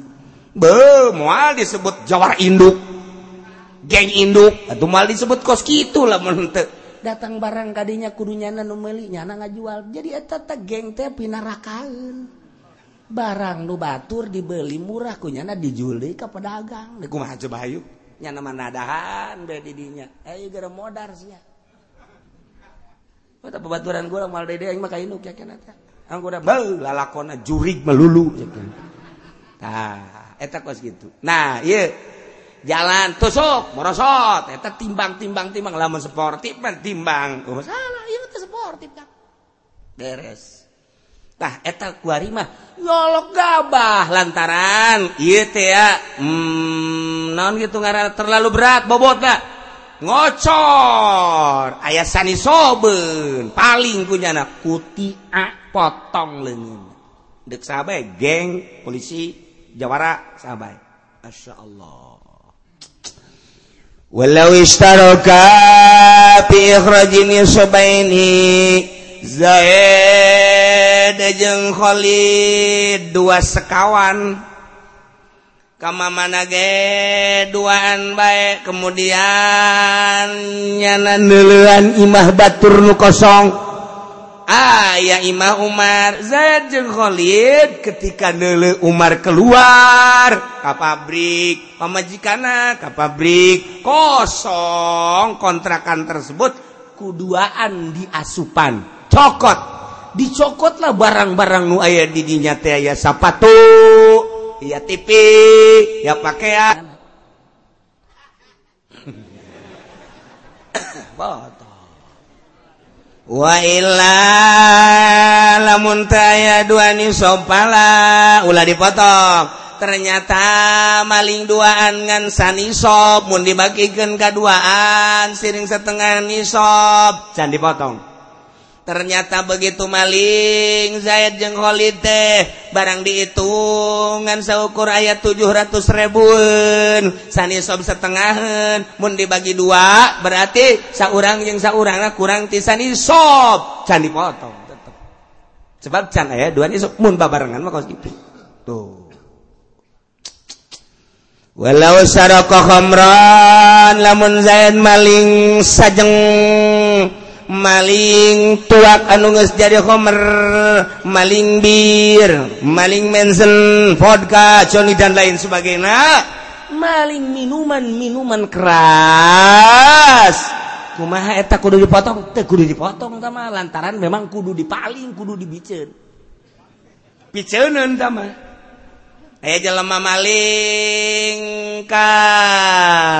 [SPEAKER 2] Be moal disebut jawar induk. Geng induk. Atau mal disebut kos kitu lah mente datang barang kadinya kudu nyana nu meuli nyana ngajual. Jadi eta teh geng teh pinarakaeun barang nu batur dibeli murah ku nyana dijuli ka pedagang. Kumaha bayu nya nama nadahan be didinya eh gara modar sia oh, Kata pebaturan gue mal dede yang makai nuk ya kena teh Anggur bal lalakona jurig melulu ya kena. Tah, eta kos gitu. Nah, iya jalan tusuk merosot eta timbang timbang timbang lamun sportif mah timbang. Oh, masalah ieu teh sportif kan. Beres. tah eta kuarimah nyolok gabah lantaran. Ieu teh ya hmm, non gitu ngarana terlalu berat bobot gak ngocor. Ayah sani soben paling punya anak kutia potong lengan dek sabai geng polisi jawara sabai Masya Allah. Walau istaroka fi ikhraji nisbaini zaid Khalid dua sekawan. Kama mana ge duaan baik kemudian nyana neuleuan imah batur nu kosong. Aya ah, imah Umar. Zaid jeung Khalid ketika neule Umar keluar ka pabrik. Pamajikanna ka pabrik. Kosong kontrakan tersebut kuduaan di asupan cokot. Dicokotlah barang-barang nu aya di dinya teh aya sapatu ya TV ya pakaian. Wa illa lamun taya dua ni sopala ulah dipotong. Ternyata maling duaan ngan sanisop mun dibagikan kaduaan siring setengah nisop can dipotong ternyata begitu maling Zaid jeung Khalid teh barang dihitung ngan saukur aya 700 ribuan. Sanisob setengahan mun dibagi dua berarti saurang jeung saurangna kurang ti sanisob can dipotong tetep. Sebab can aya dua nisab mun babarengan mah kaos gitu tuh. Walau saraka khamran lamun Zaid maling sajeng maling tuak anunges jadi Homer. Maling bir maling mensen vodka Johnny dan lain sebagainya. Maling minuman minuman keras. Kumaha eta kudu dipotong? Teh kudu dipotong tama. Lantaran memang kudu dipaling kudu dibiceun piceuneun tama. Aya jelema maling ka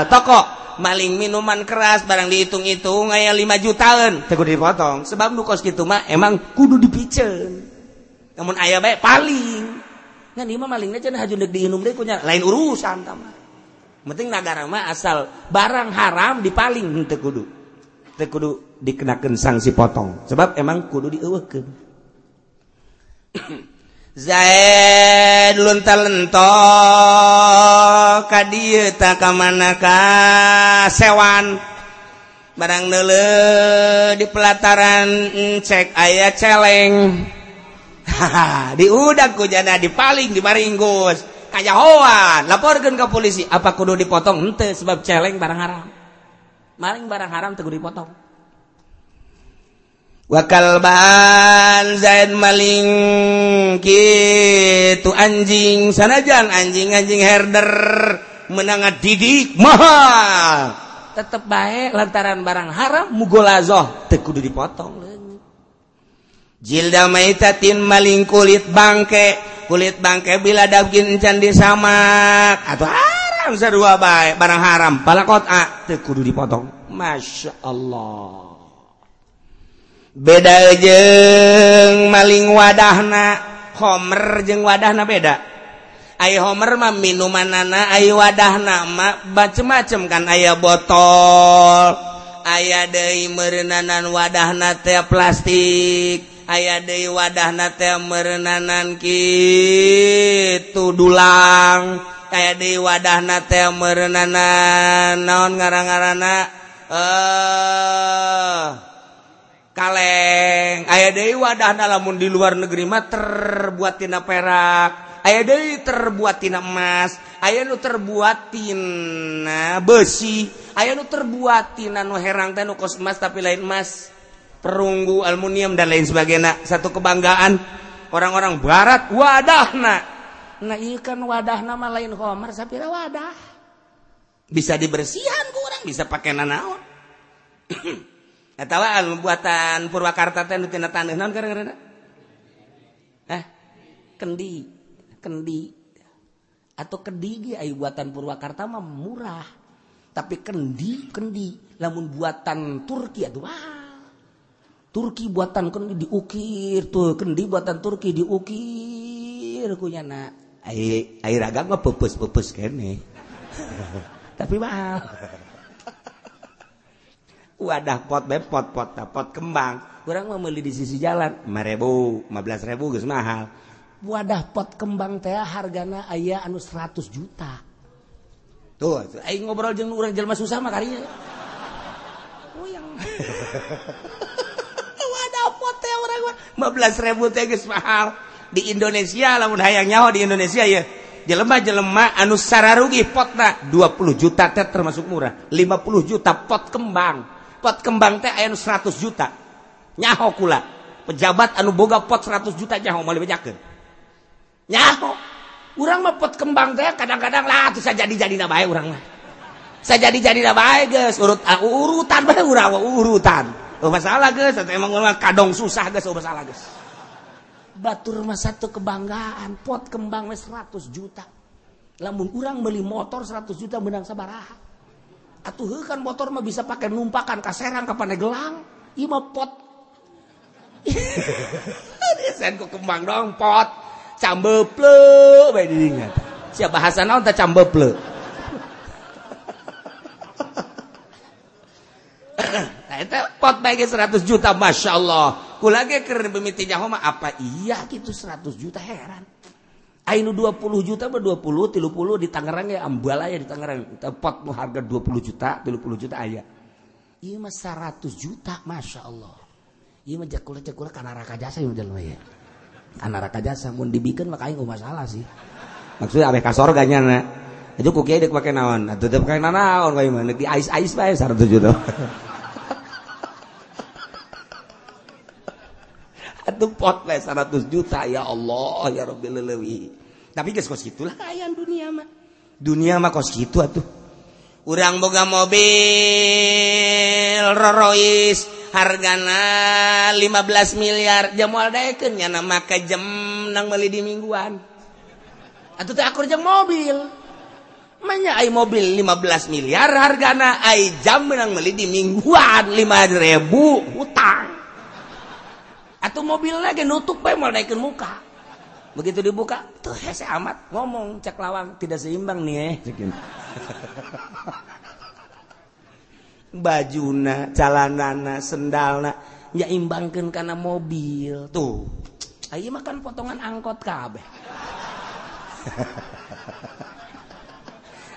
[SPEAKER 2] toko. maling minuman keras barang dihitung-hitung aya 5 jutaan. Teguh dipotong. Sebab nu kos kitu mah emang kudu dipiceun namun aya bae paling. Ngan ieu mah malingna cenah hajun deuk diinum deui kunya lain urusan tama penting negara mah asal barang haram dipaling hmm, henteu kudu. Teu kudu dikenakeun sanksi potong. Sebab emang kudu dieuweuhkeun Zaid luntalento kadi tak kamanaka sewan. Barang nele di pelataran cek ayah celeng. Haha diudak ku jana dipaling di maringgus. Kaya hoan laporkan ke polisi. Apa kudu dipotong? Ente sebab celeng barang haram. Maling barang haram teguh dipotong. wakalban Zaid maling gitu anjing. Sanajan anjing-anjing herder menangat didik mahal. Tetap baik lantaran barang haram mugolazoh tekudu dipotong jilda maitatin maling kulit bangke. Kulit bangke bila dabgin candi samak atau haram sarua baik barang haram. Palakot ah, a tekudu dipotong. Masya Allah. beda jeng maling wadahna. Homer jeung wadahna beda. Ay Homer mah minuman nana ay wadah nama macem-macem kan ayah botol ayah dari merenanan wadah nate plastik ayah dari wadah nate merenanan gitu dulang ayah dari wadah nate merenanan naon ngarang-ngarana? Eh uh, kaleng. Aya Dewi wadah lamun di luar negerimah terbuattina perak. Aya Dewi terbuattina emas. Aya nu terbuattina besi. Aya nu terbuattina nu herang teh nu kosmas tapi lain emas. Perunggu aluminium dan lain sebagainya. Satu kebanggaan. Orang-orang barat wadahna. Nah iya kan wadah nama lain Homer sapira wadah. Bisa dibersihan kurang bisa pakai nanaon. tawaan buatan Purwakarta eh kendi kendi. Atau kedigi ayo buatan Purwakarta mah murah. Tapi kendi kendi. Namun buatan Turki aduh wah. Turki buatan kendi diukir tuh kendi buatan Turki diukir kunya nak. Air air agak mah pupus pupus kene. Tapi mahal wadah pot be pot pot pot kembang. Kurang membeli di sisi jalan. Ribu 15 ribu guys mahal. Wadah pot kembang teh hargana ayah anu 100 juta. Tuh ayo ngobrol jeng orang jelma susah mah karinya oh yang wadah pot teh orang 15 ribu teh guys mahal. Di Indonesia lamun hayang nyawa di Indonesia ya jelema jelema anu sararugi potna 20 juta teh termasuk murah. 50 juta pot kembang pot kembang teh aya 100 juta. Nyaho kula. Pejabat anu boga pot 100 juta nyaho mau bejakeun nyaho. Urang mah pot kembang teh kadang-kadang lah tuh saya jadi-jadi na bae urang mah. Saya jadi-jadi na bae geus urut uh, urutan bae urang urutan. Oh masalah geus emang urang kadong susah geus oh masalah geus. Batur mah satu kebanggaan pot kembang 100 juta. Lamun urang beli motor 100 juta menang sabaraha atuh kan motor mah bisa pakai numpakan kaserang kapan gelang. Ima pot. Sen ku kembang dong pot. Cambeple bae diingat siap bahasa naon teh cambeple Nah, itu pot baik 100 juta, Masya Allah. Kulage keur mimiti nyaho mah apa iya gitu 100 juta heran. Ainu 20 juta apa 20 30 di Tangerang ya ambal aja di Tangerang. Pot nu harga 20 juta 30 juta aya. Ieu mah 100 juta Masya Allah. Ieu mah jakula jakula kana raka jasa ya mah ya. Kana raka jasa mun dibikeun mah kaing masalah sih. Maksudnya arek ka ganya nya na. Aja ku kiai deuk make naon? Atuh deuk make naon kayak mah? Di ais-ais bae 100 juta. Atuh pot we 100 juta ya Allah ya Rabbil lewi. Tapi geus kos gitulah kaya dunia mah. Dunia mah kos gitu atuh. Urang boga mobil Rolls hargana 15 miliar jam moal daekeun nya make jam nang meuli di mingguan. Atuh teh akur jam mobil. Manya ai mobil 15 miliar hargana ai jam menang meuli di mingguan 5000 hutang atau mobil lagi nutup bae mau naikin muka. Begitu dibuka tuh hese amat ngomong cek lawang tidak seimbang nih eh. Bajuna calanana ya imbangkan karena mobil. Tuh ayo makan potongan angkot kabeh.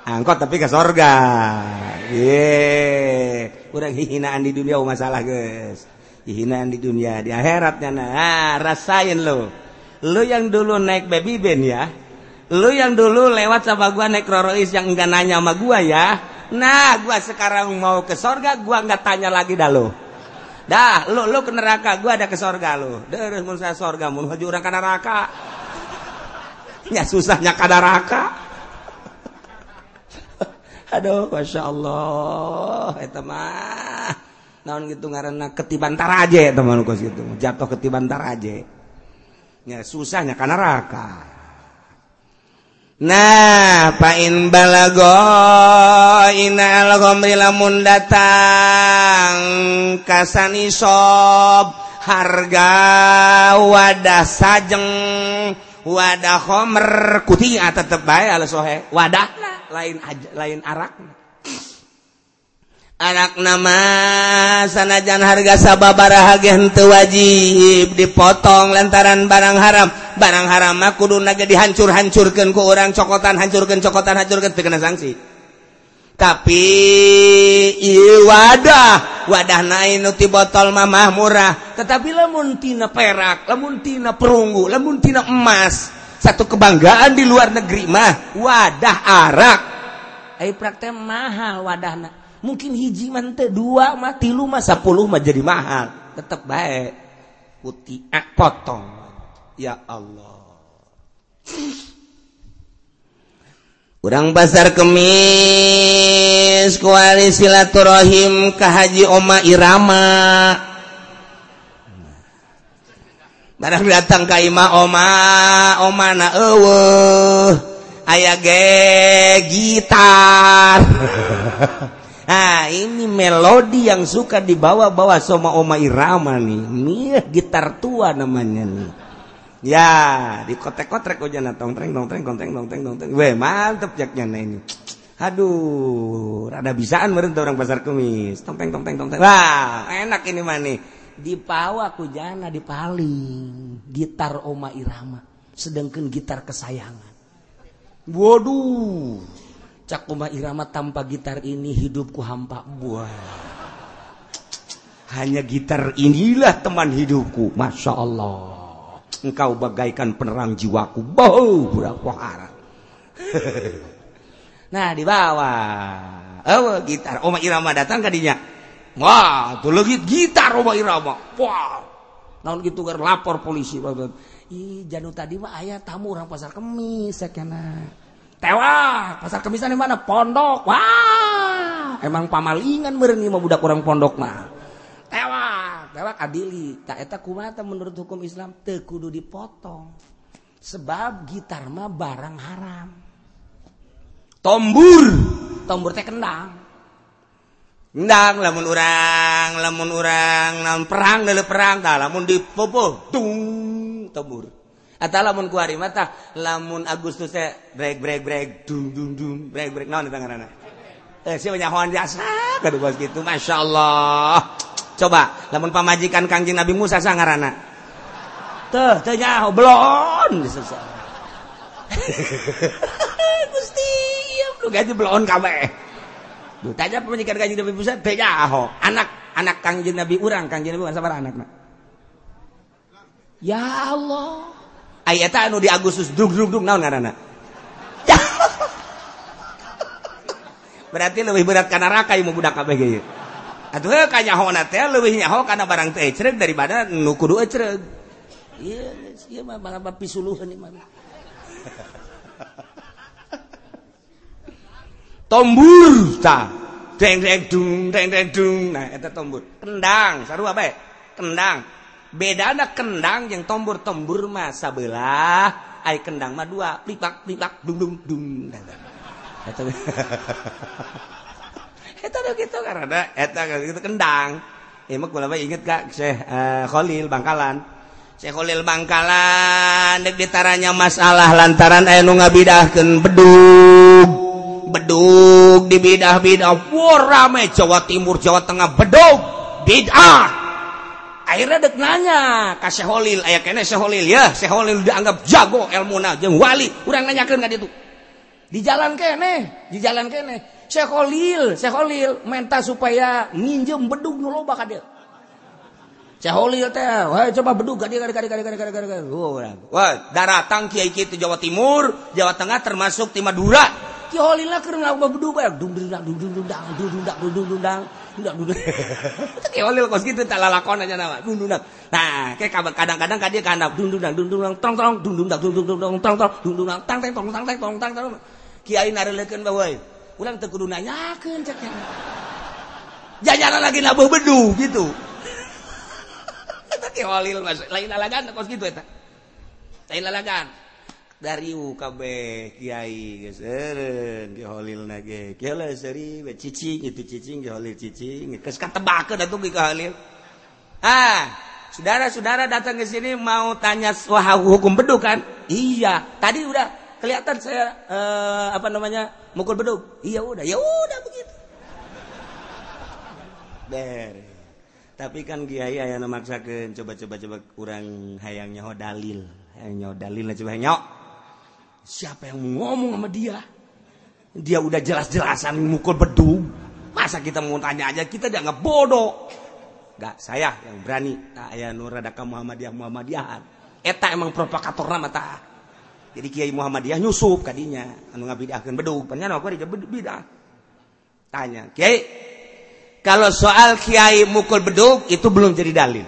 [SPEAKER 2] Angkot tapi ke sorga. Ye udah hinaan di dunia masalah guys hinaan di dunia di akhiratnya nah rasain lo lo yang dulu naik baby band ya. Lo yang dulu lewat sama gua naik rorois yang enggak nanya sama gua ya. Nah gua sekarang mau ke sorga gua nggak tanya lagi dah lo dah lo lo ke neraka gua ada ke sorga lo terus mun saya sorga mun haju orang ke neraka. Ya susahnya ke neraka. Aduh masya Allah itu mah naon gitu karena ketiban taraje teman kos gitu. Jatuh ketiban taraje ya susahnya karena raka nah pain balago ina al lamun datang kasani sob harga wadah sajeng wadah homer kuti tetep bae ala sohe. Wadah lain lain arak anak nama sanajan harga sabababaraha gentu wajib dipotong lantaran barang haram. Barang haram mah kudu naga dihancur-hancurkan ke orang cokotan hancurkan cokotan hancurkan terkena sanksi tapi iu, wadah. Wadah nain nuti botol mamah murah. Tetapi lamun tina perak lamun tina perunggu lamun tina emas satu kebanggaan di luar negeri mah wadah arak. Ayo praktek mahal wadah mungkin hiji mante dua mati lu mah sepuluh mah jadi mahal. Tetap baik putih eh, potong. Ya Allah. Kurang pasar kemis kuali silaturahim ke haji oma irama. Barang datang ka ima oma oma na ewe ayah ge gitar. Nah ini melodi yang suka dibawa-bawa sama Oma Irama nih. Nih gitar tua namanya nih. Ya, di kotek-kotek aja nah tong treng tong treng tong treng tong treng tong treng. Weh, mantep jaknya nah ini. Aduh, rada bisaan meureun orang pasar kemis. Tong treng tong treng. Wah, enak ini mah nih. Dipawa ku jana dipaling gitar Oma Irama. Sedangkan gitar kesayangan. Waduh, Cakuma Irama tanpa gitar ini hidupku hampa buah. Hanya gitar inilah teman hidupku. Masya Allah. Engkau bagaikan penerang jiwaku. Bau nah di bawah. Oh gitar. Oma Irama datang kadinya. Wah, tuh lagi gitar Oma Irama. Wah. Namun gitu kan lapor polisi. Ih, janu tadi mah ayah tamu orang pasar kemis. Ya kena tewa pasar kemisan di mana? Pondok. Wah emang pamalingan mereni mau budak orang pondok mah. Tewa tewa adili tak eta kumata menurut hukum Islam? Teu kudu dipotong. Sebab gitar mah barang haram. Tombur. Tombur teh kendang. Kendang lamun urang, lamun urang, lamun perang, lele perang, tah lamun dipopo, tung, tombur. Atau lamun ku hari mata, lamun Agustus teh breg breg breg dung dung dung breg breg naon tangan anak. Eh siapa banyak jasa kadu bos gitu, masya Allah. Coba, lamun pamajikan kangjeng Nabi Musa sangarana. Teh teh nyaho belon disesat. Gusti, lu gaji belon kabeh. Duh, tanya pamajikan kanjeng Nabi Musa teh nyaho. Anak anak kangjeng Nabi urang, kangjeng Nabi sabar anak. Ya Allah. eta anu di Agustus drug drug drug naon ngaranna berarti lebih berat karena neraka ieu budak kabeh ge atuh heuh ka nyahona teh leuwih nyaho kana barang teh ecreug daripada nu kudu ecreug ieu ieu mah baga pisuluhan ieu mah. Tombur ta deng deng dung deng deng dung. Nah eta tombur. Kendang sarua bae. Kendang. beda ada kendang yang tombor tombur masa belah ay kendang mah dua plipak plipak dung dung dung. Eta eta gitu karena eta gitu kendang. Eh, Emang kalau inget kak Syekh uh, Khalil Bangkalan. Syekh Khalil Bangkalan dek ditaranya masalah lantaran aya nu ngabidahkeun bedug. Bedug di bidah-bidah. Wah rame Jawa Timur Jawa Tengah bedug. Bid'ah. akhirnya dek nanya ka Syekholil aya kene Syekholil ya Syekholil dianggap jago ilmu jeung wali urang nanyakeun ka ditu di jalan kene di jalan kene Syekholil Syekholil minta supaya nginjem bedug nu loba ka dia Syekholil teh wah coba bedug ka dia ka dia ka dia ka dia wah daratang kiai kitu Jawa Timur Jawa Tengah termasuk di Madura Ki lah keur ngaboga bedug bae dung dung dung dung dung dung dung dung dung kadang-kadang jajaran lagi nabuh bedu gitu. Lain alagan kos gitu eta. Lain lalagan dari KB Kyai geholil nage seri cicing itu cicing geholil cicing kes ketebake datu ki halil ah saudara-saudara datang ke sini mau tanya wah hukum beduk kan? Iya tadi udah kelihatan saya uh, apa namanya mukul beduk. Iya udah ya udah begitu. Ber. tapi kan kiai aya maksakeun coba-coba coba kurang hayangnya ho dalil. Hayangnya dalil coba nyok Siapa yang ngomong sama dia? Dia udah jelas-jelasan mukul bedung. Masa kita mau tanya aja kita dianggap bodoh. Gak, saya yang berani. Tak ayah Nuradaka Muhammadiyah Muhammadiyahan. Eta emang provokator nama tak. Jadi Kiai Muhammadiyah nyusup kadinya. Anu ngabidahkan bedung. Penyan aku dia bidah. Tanya, Kiai, kalau soal Kiai mukul beduk itu belum jadi dalil.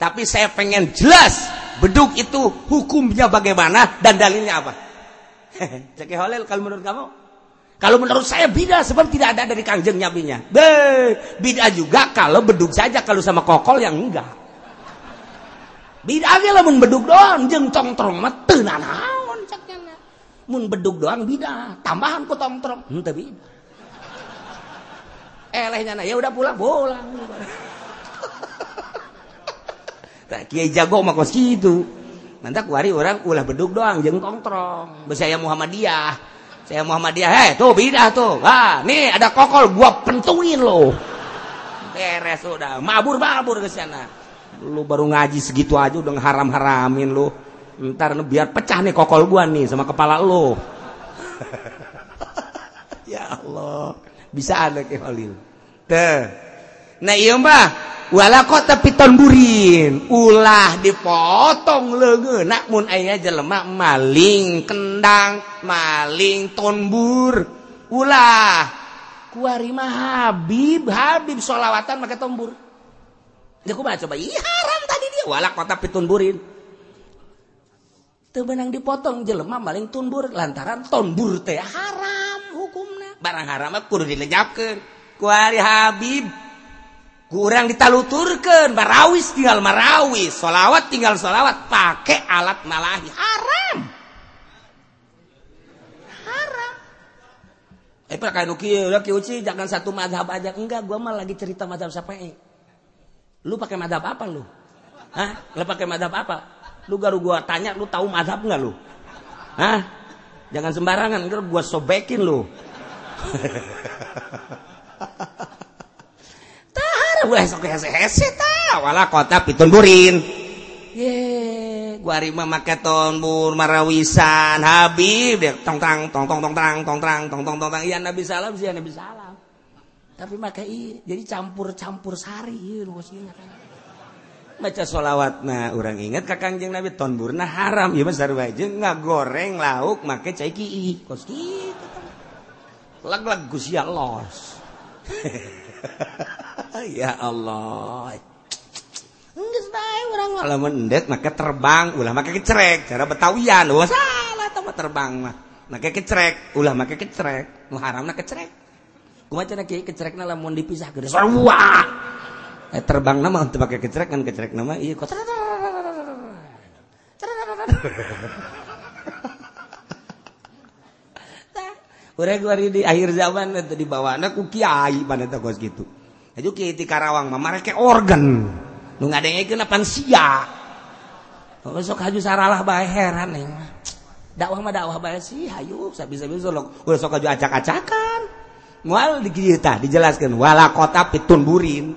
[SPEAKER 2] Tapi saya pengen jelas beduk itu hukumnya bagaimana dan dalilnya apa. Cek halal kalau menurut kamu? kalau menurut saya bida sebab tidak ada dari kangjeng nyabinya. Be bida juga kalau beduk saja kalau sama kokol yang enggak. Bida ge lamun beduk doang jeung tongtrong mah teu nanaon mun beduk doang bida tambahan ku tongtrong henteu bida elehnya ya udah pulang pulang. Tak kiai jago mah kos gitu nanti kuari orang ulah beduk doang jeng tongtrong saya Muhammadiyah saya Muhammadiyah, heh tuh bidah tuh. Ah, nih ada kokol, gua pentuin lo. Beres udah, mabur-mabur ke sana. Lu baru ngaji segitu aja udah haram-haramin lu. Ntar biar pecah nih kokol gua nih sama kepala lu. ya Allah, bisa ada ke Halil. Tuh. Nah iya mbahwala kota pitonburin ulah dipotong legeakmun ayah jelemak maling kendang maling tonbur ulah. Kuarima Habib. Habib solawatan pakai tombur ya aku coba? Iya haram tadi dia. Wala kota pitonburin tuh benang dipotong jelema maling tunbur lantaran tonbur teh haram hukumnya barang haram kudu dilejapkan kuari Habib. Kurang ditaluturkan barawis tinggal marawis. Sholawat tinggal sholawat. Pakai alat malahi. Haram. Haram. Eh pakai nuki udah kiuci jangan satu madhab aja. Enggak gua mah lagi cerita madhab Syafi'i lu pakai madhab apa lu? Hah? lu pakai madhab apa? Lu garu gua tanya lu tahu madhab nggak lu? Hah? jangan sembarangan gua sobekin lu kota pitunburin guarima make tonbur marawisan. Habib tongtang tongtong tongtang tongtang tongtong tongtang iya Nabi salam sih Nabi salam. Tapi make jadi campur-campur sari iya bosnya iya, kan baca solawat nah orang ingat kakang jeng Nabi tonbur nah haram. Iya mas aja nggak goreng lauk make cai ki kos gitu lag-lag gusia los ya Allah. Mendek maka terbang ulah maka kecerek cara betawian wah salah tempat terbang mah. Maka kecerek ulah maka kecerek nu haram kecerek kumaha cara kiai kecerek na lamun dipisah gede? Sarua! Eh, terbang nama untuk pakai kecerek kan kecerek nama iya kok Urang di akhir zaman itu dibawa anak ku kiai pada tokos gitu. Itu kiai Karawang mah mereka organ. Nu ngadengkeun pan sia. Besok haju saralah bae heran ning mah. Dakwah mah dakwah bae sih hayu sabi-sabi solok. Udah sok haju acak-acakan. Moal di kita dijelaskan. dijelaskeun wala kota pitun burin.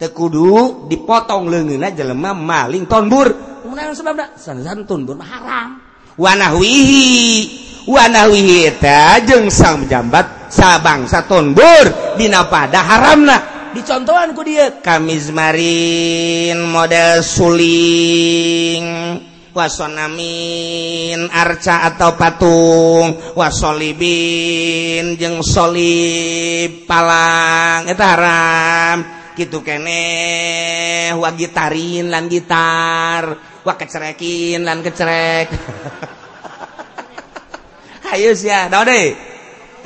[SPEAKER 2] Teu kudu dipotong leungeunna jelema maling tonbur. Mun sababna san-san tonbur haram. Wanahwihi Wanawita jeung sang jambat sabangsa tonbur Dina pada haramlah dicontohanku dia Kamismarin model suling wasonamin arca atau patung wasolibin jeng solib palang itu haram. Gitu kene wa gitarin lan gitar wa kecerekin lan kecerek. ayo siya daw deh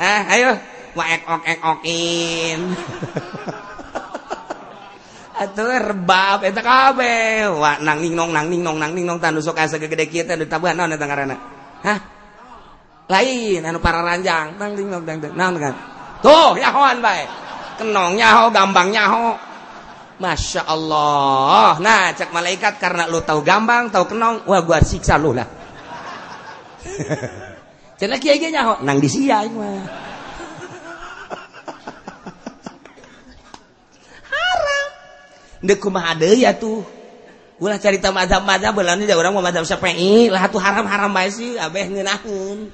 [SPEAKER 2] ah ayo waek ok ek okin atuh rebab eta kabeh wa nang ningnong nang ningnong nang ningnong tanu sok asa gede kieu teh ditabuhan naon eta ngaranna hah lain anu para ranjang nang ningnong dang naon kan tuh nyahoan bae kenong nyaho gambang nyaho Masya Allah nah cek malaikat karena lu tahu gambang tahu kenong wah gua siksa lu lah Cina kiai nyaho Nang di sia mah kuma ada ya tuh ulah cerita mazhab-mazhab belani da orang mau mazhab Syafi'i lah tuh haram-haram bae sih abeh ngeunaheun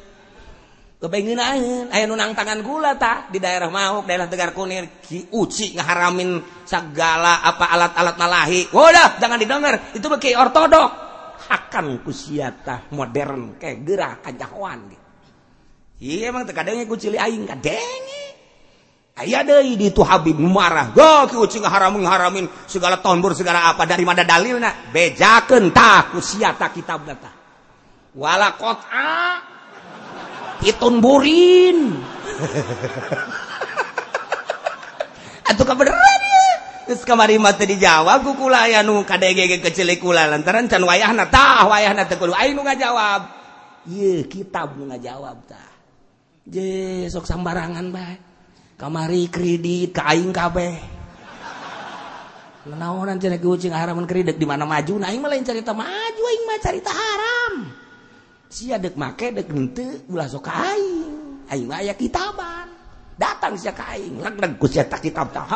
[SPEAKER 2] kabeh ngeunaheun aya nu nang tangan gula tak di daerah Mauk daerah Tegar Kunir ki uci ngaharamin segala apa alat-alat malahi udah jangan didengar itu beki ortodok hakan kusiata modern kayak gerah kajahoan gitu Iya emang terkadangnya ku cili aing kadenge. Aya deui di itu Habib marah. Go ku cing haram haramin segala tombur segala apa dari mana dalilna? Bejakeun tah ku sia tah kitabna tah. Wala qat'a kitun burin. Atuh kabeneran ya. Terus kamari mah teu dijawab ku kula aya nu kadege kecil kula lantaran can wayahna tah wayahna teu kudu aing nu ngajawab. Ieu kitab nu ngajawab tah. jesok sambarangan baik kamari kredit kaing kabeh. Naonan cari kucing haraman kredit di mana maju. Nah aing malah cerita maju aing mah cerita haram. Sia dek make dek henteu ulah sok aing. Aing mah aya kitaban. Datang sia ka aing legleg ku sia tak kitab tah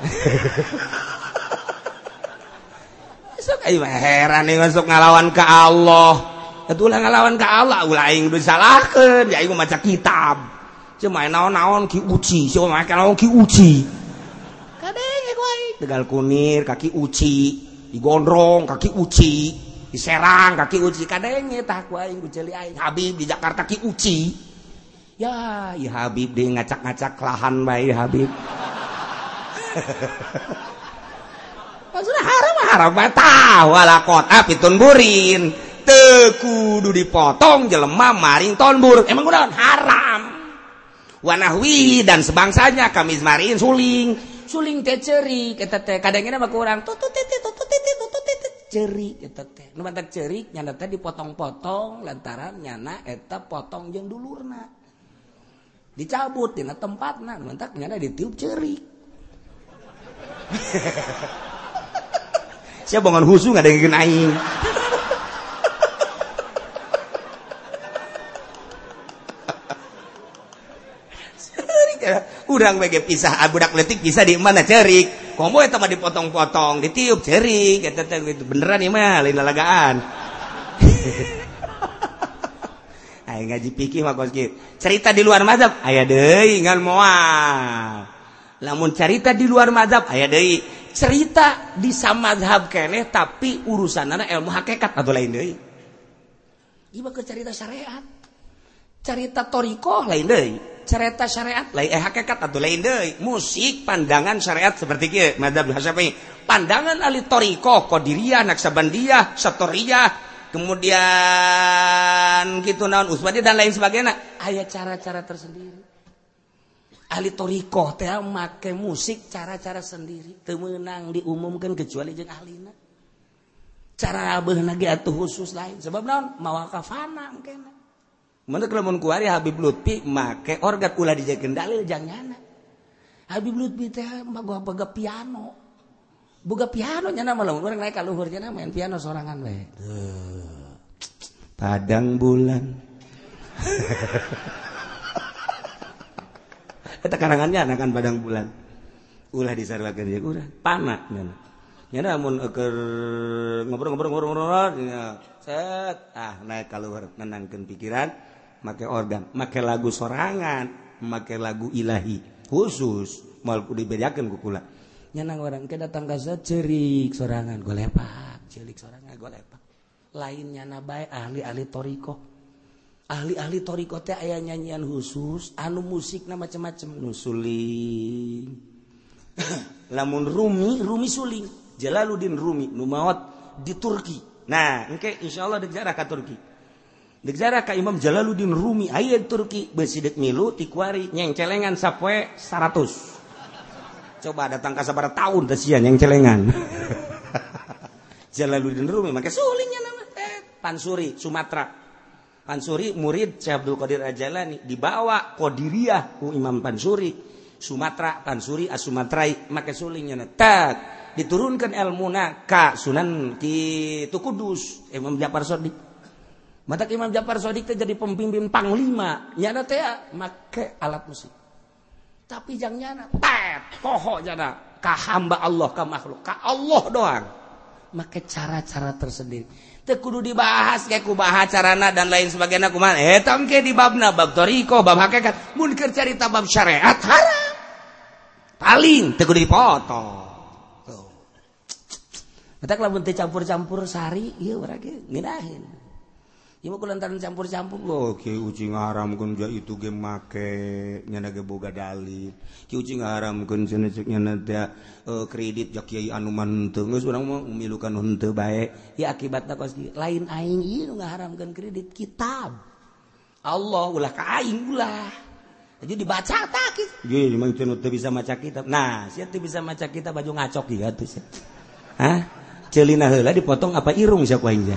[SPEAKER 2] sok aing heran nih sok ngalawan ke Allah. ulah ngalawan ke Allah ulang udah salahkeun. Ya aing maca kitab. Cuma naon-naon ki uci cuma naon ki uci. Kadeng ya kuai tegal kunir kaki uci. Digondrong kaki uci. Diserang kaki uci. Kadeng ya ku aing kuceli aing Habib di Jakarta ki uci. Ya ya Habib deh ngacak-ngacak lahan bae Habib. Maksudnya haram ah? haram ah, tahu wala kota ah, pitun burin. Tekudu dipotong jelema maring tonbur emang udah haram. Wanahwi dan sebangsanya kami marin suling. Suling teh ceri kita teh. Kadangnya mah kurang. Tutut tete tutut tete tutut tete ceri kita teh. Nu ceri nyana teh dipotong-potong lantaran nyana eta potong jeung dulurna. Dicabut di tempat nah mentak nyana ditiup cerik siapa bangun husu nggak ada yang aing urang bagi pisah ah, budak letik bisa di mana cerik? Komo itu mah dipotong-potong ditiup cerik itu beneran ya mah lain lalagaan. Ngaji pikir mah cerita di luar mazhab aya deui ngan moal. Lamun cerita di luar mazhab aya deui. Cerita di samazhab keneh tapi urusanana ilmu hakikat atau lain deui. Ieu ke cerita syariat. Cerita toriko lain deui cerita syariat? Lain eh hakikat atau lain deui musik pandangan syariat seperti kieu mazhab Syafi'i pandangan ahli toriko qadiriyah naksabandiyah satoriyah kemudian gitu naon usbadi dan lain sebagainya. Ayat cara-cara tersendiri. Ahli torikoh teh make musik cara-cara sendiri. Temenang diumumkan kecuali jeung ahlina. Cara abeuna ge atuh khusus lain. Sebab naon? Mawakafana mungkin Menurut lamun kuari Habib Lutfi make organ ulah dijadikan dalil jangan Habib Lutfi teh boga boga piano. Boga piano nya nama lamun urang naik ka luhur nya main piano sorangan we. Padang bulan. Eta karangannya akan padang bulan. Ulah disarwakeun ya urang. Panak nya namun keur ngobrol-ngobrol-ngobrol ya set. Ah naik keluar nenangkeun pikiran make organ make lagu sorangan make lagu ilahi khusus. Mal dibedakan kukula nyanang orang ke datang kaza cerik sorangan golepak cerik sorangan golepak. Lain nyana bae ahli-ahli toriko. Ahli-ahli toriko teh aya nyanyian khusus anu musik na macam-macam nusuling lamun rumi rumi suling. Jalaluddin rumi numawat di Turki. Nah engke insyaallah dejarah ka Turki. Negara Ka Imam Jalaluddin Rumi ayat Turki bersidik milu tikwari yang celengan sapwe 100 coba datang ke sabar tahun kesian yang celengan Jalaluddin Rumi maka sulingnya nama Pansuri Sumatera Pansuri murid Syekh Abdul Qadir Ajalani dibawa Qadiriyah ku Imam Pansuri. Sumatera Pansuri as Sumatrai make sulingnya tak diturunkan ilmuna ka Sunan ki Kudus Imam Ja'far Shadiq mata Imam Jafar Sodik jadi pembimbing panglima. Nyana teh ah, make alat musik. Tapi jang nyana tet poho jana ka hamba Allah ka makhluk. Ka Allah doang. Make cara-cara tersendiri. Teu kudu dibahas kayak ku carana dan lain sebagainya kumaha. Eh, Eta engke di babna bab toriko bab hakikat. Mun keur carita bab syariat haram. Paling teu kudu dipotong. Mata lamun teu campur-campur sari ieu urang geus ngeunaheun Ima kulantaran campur-campur
[SPEAKER 1] loh ki ucing haram kun itu ge make nyana ge boga dalil. Ki ucing haram kun cenah cek nyana teh uh, kredit jak kiai anu manteu geus urang mah milukan henteu bae.
[SPEAKER 2] Ya akibatna kos lain aing ieu nu ngaharamkeun kredit kitab. Allah ulah ka aing ulah. Jadi dibaca tak Jadi memang itu teu bisa maca kitab. Nah, sia teu bisa maca kitab baju ngacok ya atuh sia. Hah? Celina heula dipotong apa irung sia ku aing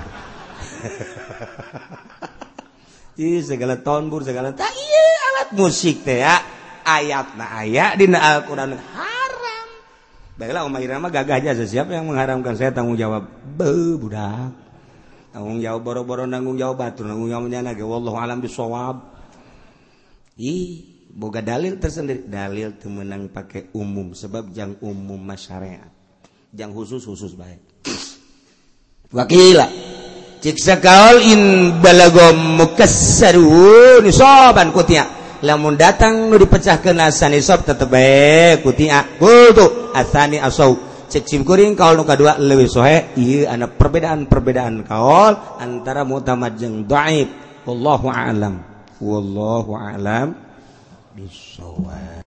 [SPEAKER 2] Ih, segala tombur segala tak iya alat musik teh ya. Ayat na ayat dina Al-Quran. Haram. Baiklah Umar Irama gagah aja siapa yang mengharamkan? Saya tanggung jawab. Be budak. Tanggung jawab boro-boro tanggung jawab batu tanggung jawab nyana ge wallahu alam bisawab. Ih boga dalil tersendiri. Dalil temenang pakai umum sebab jang umum masyarakat jang khusus khusus baik. Wakilah balagombankutia uh, lamun datang nu dipecah ke nasan isop tetep baik kutia. Kutu asani asau. Cek simkuring kaul nu kadua leuwih sohe. Ieu ana perbedaan-perbedaan kaul antara mutamad jeung dhaif. Wallahu a'lam. Wallahu a'lam. Bisawab.